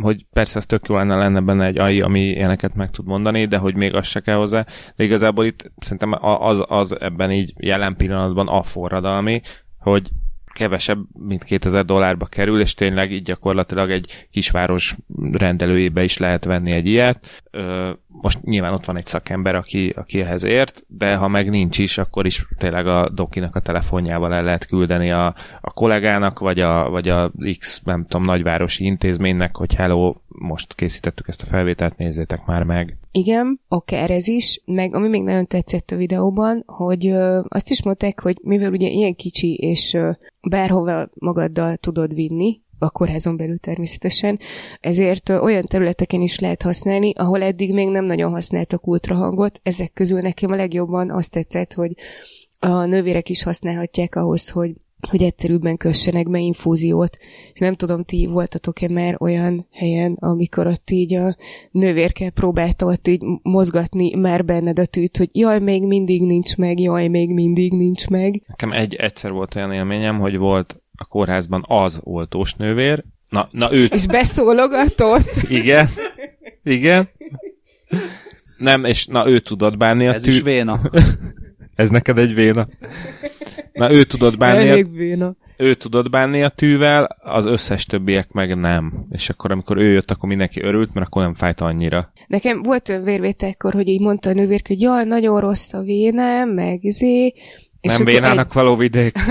hogy persze ez tök jó lenne, lenne benne egy AI, ami ilyeneket meg tud mondani, de hogy még az se kell hozzá. De igazából itt szerintem az, az ebben így jelen pillanatban a forradalmi, hogy kevesebb, mint 2000 dollárba kerül, és tényleg így gyakorlatilag egy kisváros rendelőjébe is lehet venni egy ilyet. Most nyilván ott van egy szakember, aki, aki ehhez ért, de ha meg nincs is, akkor is tényleg a dokinak a telefonjával el lehet küldeni a, a kollégának, vagy a, vagy a X, nem tudom, nagyvárosi intézménynek, hogy hello, most készítettük ezt a felvételt, nézzétek már meg. Igen, akár ez is, meg ami még nagyon tetszett a videóban, hogy ö, azt is mondták, hogy mivel ugye ilyen kicsi, és ö, bárhova magaddal tudod vinni, a kórházon belül természetesen, ezért olyan területeken is lehet használni, ahol eddig még nem nagyon használtak ultrahangot. Ezek közül nekem a legjobban azt tetszett, hogy a nővérek is használhatják ahhoz, hogy hogy egyszerűbben kössenek be infúziót. És nem tudom, ti voltatok-e már olyan helyen, amikor ott így a nővérke próbálta ott így mozgatni már benned a tűt, hogy jaj, még mindig nincs meg, jaj, még mindig nincs meg. Nekem egy egyszer volt olyan élményem, hogy volt a kórházban az oltós nővér, na, na őt... És beszólogatott. Igen, igen. Nem, és na ő tudott bánni a Ez tű... is véna. Ez neked egy véna. Na ő tudott bánni. Elég véna. Ő tudott bánni a tűvel, az összes többiek meg nem. És akkor, amikor ő jött, akkor mindenki örült, mert akkor nem fájt annyira. Nekem volt olyan vérvételkor, hogy így mondta a nővér, hogy jaj, nagyon rossz a vénem, meg zé. Nem vénának egy... való vidék.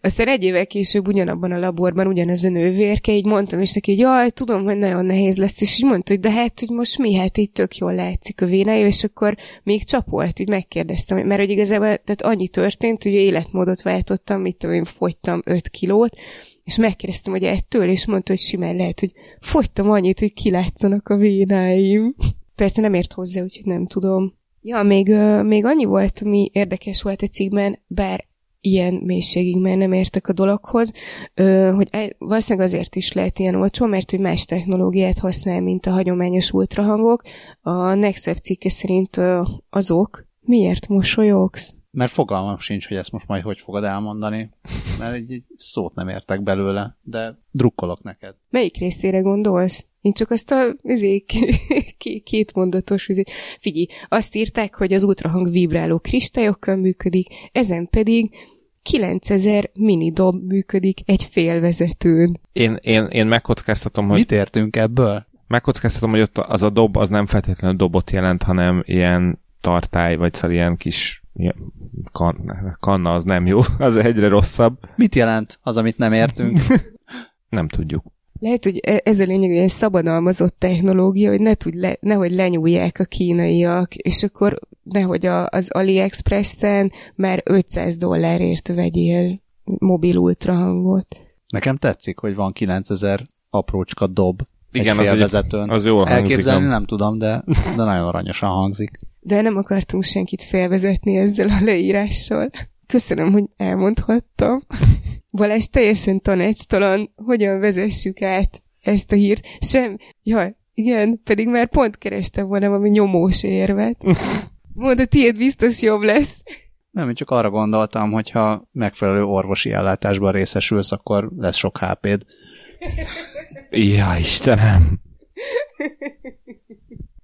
Aztán egy évvel később ugyanabban a laborban ugyanez a nővérke, így mondtam, és neki, hogy jaj, tudom, hogy nagyon nehéz lesz, és így mondta, hogy de hát, hogy most mi, hát így tök jól látszik a vénája, és akkor még csapolt, így megkérdeztem, mert hogy igazából tehát annyi történt, hogy életmódot váltottam, mit tudom én, fogytam 5 kilót, és megkérdeztem, hogy ettől, és mondta, hogy simán lehet, hogy fogytam annyit, hogy kilátszanak a vénáim. Persze nem ért hozzá, úgyhogy nem tudom. Ja, még, még annyi volt, ami érdekes volt a cikkben, bár ilyen mélységig mert nem értek a dologhoz, hogy valószínűleg azért is lehet ilyen olcsó, mert hogy más technológiát használ, mint a hagyományos ultrahangok. A Nexep cikke szerint azok. Miért mosolyogsz? Mert fogalmam sincs, hogy ezt most majd hogy fogod elmondani, mert egy, egy szót nem értek belőle, de drukkolok neked. Melyik részére gondolsz? Én csak azt a izé, két mondatos izé. Figyelj, azt írták, hogy az ultrahang vibráló kristályokkal működik, ezen pedig 9000 mini dob működik egy félvezetőn. Én, én, én megkockáztatom, hogy... Mit értünk ebből? Megkockáztatom, hogy ott az a dob az nem feltétlenül dobot jelent, hanem ilyen tartály, vagy szóval ilyen kis kan, kanna az nem jó, az egyre rosszabb. Mit jelent az, amit nem értünk? nem tudjuk. Lehet, hogy e- ez a lényeg, hogy egy szabadalmazott technológia, hogy ne tud le, nehogy lenyúlják a kínaiak, és akkor nehogy a, az AliExpress-en már 500 dollárért vegyél mobil ultrahangot. Nekem tetszik, hogy van 9000 aprócska dob Igen, egy félvezetőn. Az, az jól hangzik. Elképzelni nem tudom, de, de nagyon aranyosan hangzik. De nem akartunk senkit felvezetni ezzel a leírással. Köszönöm, hogy elmondhattam. Balázs teljesen tanácstalan, hogyan vezessük át ezt a hírt. Sem, jaj, igen, pedig már pont kerestem volna valami nyomós érvet. Mondd, a tiéd biztos jobb lesz. Nem, én csak arra gondoltam, hogyha megfelelő orvosi ellátásban részesülsz, akkor lesz sok HP-d. Ja, Istenem!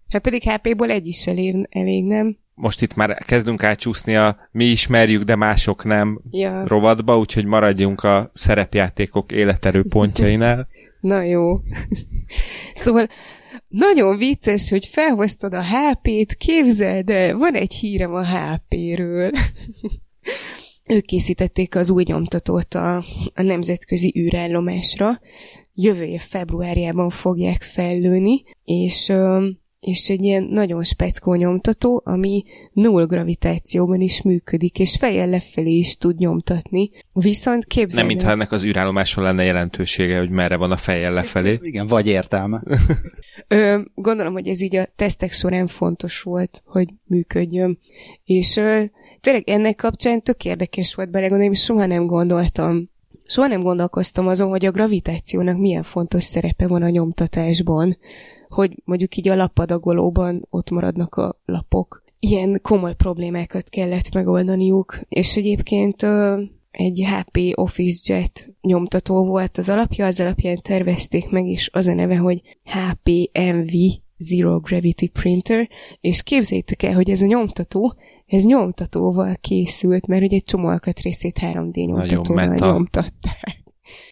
Hát pedig HP-ból egy is elég, elég, nem? Most itt már kezdünk átcsúszni a mi ismerjük, de mások nem Ja. rovatba, úgyhogy maradjunk a szerepjátékok életerő pontjainál. Na jó. Szóval nagyon vicces, hogy felhoztad a HP-t, képzeld el, van egy hírem a HP-ről. Ők készítették az új nyomtatót a, a nemzetközi űrállomásra. Jövő év februárjában fogják fellőni, és, ö, és egy ilyen nagyon speckó nyomtató, ami null gravitációban is működik, és fejjel lefelé is tud nyomtatni. Viszont képzeld Nem mintha ennek az űrállomáson lenne jelentősége, hogy merre van a fejjel lefelé. Igen, vagy értelme. Ö, gondolom, hogy ez így a tesztek során fontos volt, hogy működjön. És ö, tényleg ennek kapcsán tök érdekes volt belegondolni, és soha nem gondoltam, soha nem gondolkoztam azon, hogy a gravitációnak milyen fontos szerepe van a nyomtatásban, hogy mondjuk így a lapadagolóban ott maradnak a lapok. Ilyen komoly problémákat kellett megoldaniuk, és egyébként egy HP Office Jet nyomtató volt az alapja, az alapján tervezték meg, és az a neve, hogy HPMV Zero Gravity Printer, és képzeljétek el, hogy ez a nyomtató, ez nyomtatóval készült, mert ugye egy csomó alkatrészét 3D nyomtatóval nyomtatták.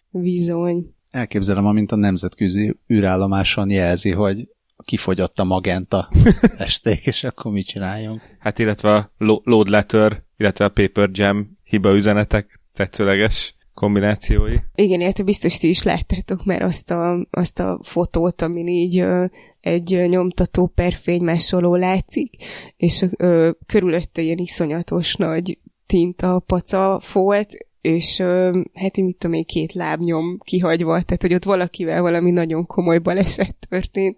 Bizony. Elképzelem, amint a nemzetközi űrállomáson jelzi, hogy kifogyott a magenta esték, és akkor mit csináljunk? Hát illetve a lo- load letter, illetve a paper jam hiba üzenetek tetszőleges kombinációi. Igen, érte biztos ti is láttátok már azt a, azt a fotót, amin így ö, egy nyomtató per fénymásoló látszik, és ö, körülötte ilyen iszonyatos nagy tinta paca volt, és hát én mit tudom én, két lábnyom kihagyva, tehát hogy ott valakivel valami nagyon komoly baleset történt.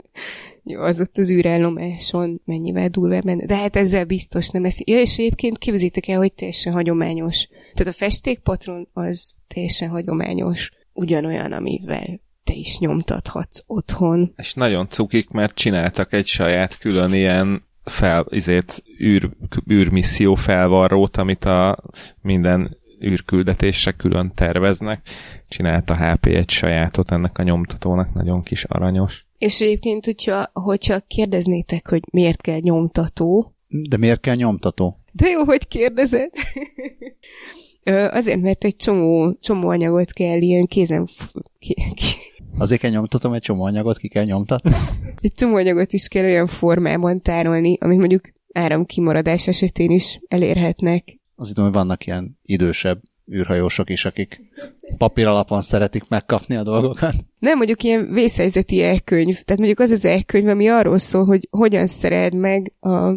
Jó, az ott az űrállomáson mennyivel durvább menne. De hát ezzel biztos nem eszi. Ja, és egyébként képzétek el, hogy teljesen hagyományos. Tehát a festékpatron az teljesen hagyományos. Ugyanolyan, amivel te is nyomtathatsz otthon. És nagyon cukik, mert csináltak egy saját külön ilyen fel, izét, űr, űrmisszió felvarrót, amit a minden űrküldetésre külön terveznek. Csinált a HP egy sajátot ennek a nyomtatónak, nagyon kis aranyos. És egyébként, hogyha, hogyha kérdeznétek, hogy miért kell nyomtató, De miért kell nyomtató? de jó, hogy kérdezed. Azért, mert egy csomó, csomó anyagot kell ilyen kézen... Azért kell nyomtatom, egy csomó anyagot ki kell nyomtatni. egy csomó anyagot is kell olyan formában tárolni, amit mondjuk áramkimaradás esetén is elérhetnek. Hiszem, hogy vannak ilyen idősebb űrhajósok is, akik papír alapon szeretik megkapni a dolgokat. Nem, mondjuk ilyen vészhelyzeti elkönyv. Tehát mondjuk az az elkönyv, ami arról szól, hogy hogyan szered meg a, a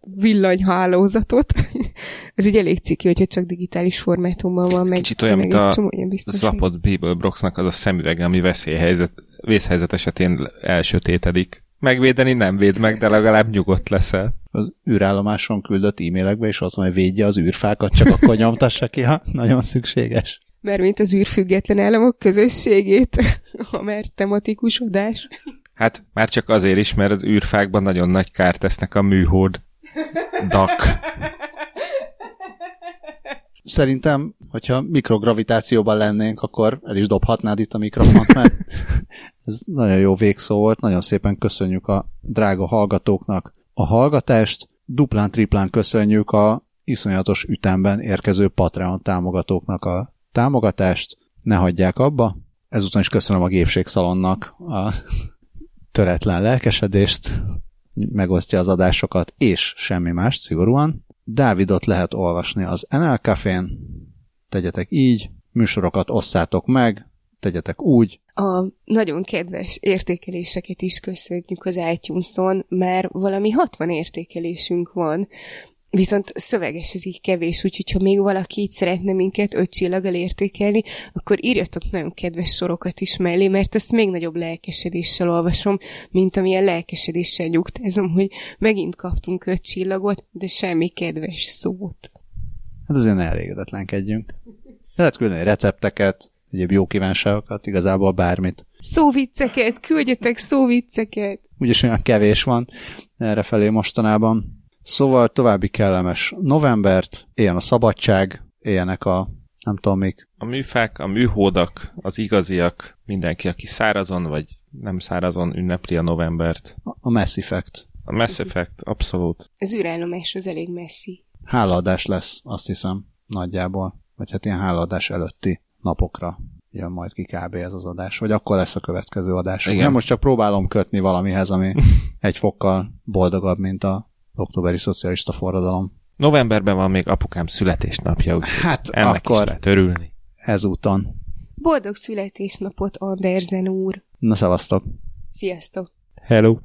villanyhálózatot. Ez így elég ciki, hogyha csak digitális formátumban van. Meg, Kicsit olyan, meg mint a csomó ilyen biztos. Zapott Bible Broxnak az a szemüvege, ami veszélyhelyzet, vészhelyzet esetén elsötétedik. Megvédeni nem véd meg, de legalább nyugodt leszel. Az űrállomáson küldött e-mailekbe is az hogy védje az űrfákat, csak akkor nyomtassa ki, ha nagyon szükséges. Mert mint az űrfüggetlen államok közösségét, ha már tematikus adás. Hát már csak azért is, mert az űrfákban nagyon nagy kárt tesznek a műhold. Dak. Szerintem, hogyha mikrogravitációban lennénk, akkor el is dobhatnád itt a mikrofont, mert ez nagyon jó végszó volt. Nagyon szépen köszönjük a drága hallgatóknak a hallgatást. Duplán, triplán köszönjük a iszonyatos ütemben érkező Patreon támogatóknak a támogatást. Ne hagyják abba. Ezúton is köszönöm a Gépségszalonnak a töretlen lelkesedést. megosztja az adásokat, és semmi más, szigorúan. Dávidot lehet olvasni az NL Cafén, tegyetek így, műsorokat osszátok meg, tegyetek úgy. A nagyon kedves értékeléseket is köszönjük az iTunes-on, mert valami 60 értékelésünk van, Viszont szöveges ez így kevés, úgyhogy ha még valaki így szeretne minket öt csillaggal értékelni, akkor írjatok nagyon kedves sorokat is mellé, mert ezt még nagyobb lelkesedéssel olvasom, mint amilyen lelkesedéssel nyugtázom, hogy megint kaptunk öt csillagot, de semmi kedves szót. Hát azért ne elégedetlenkedjünk. Lehet küldeni recepteket, egyéb jó kívánságokat, igazából bármit. Szóvicceket, küldjetek szóvicceket! Úgyis olyan kevés van erre felé mostanában. Szóval további kellemes novembert, éljen a szabadság, éljenek a nem tudom még. A műfák, a műhódak, az igaziak, mindenki, aki szárazon vagy nem szárazon ünnepli a novembert. A Mass Effect. A Mass Effect, abszolút. Az űrállomás az elég messzi. Hálaadás lesz, azt hiszem, nagyjából. Vagy hát ilyen hálaadás előtti napokra jön majd ki kb. ez az adás, vagy akkor lesz a következő adás. Igen. most csak próbálom kötni valamihez, ami egy fokkal boldogabb, mint a októberi szocialista forradalom. Novemberben van még apukám születésnapja, úgyhogy hát ennek akkor is lehet örülni. Ezúton. Boldog születésnapot, Andersen úr! Na, szevasztok! Sziasztok! Hello!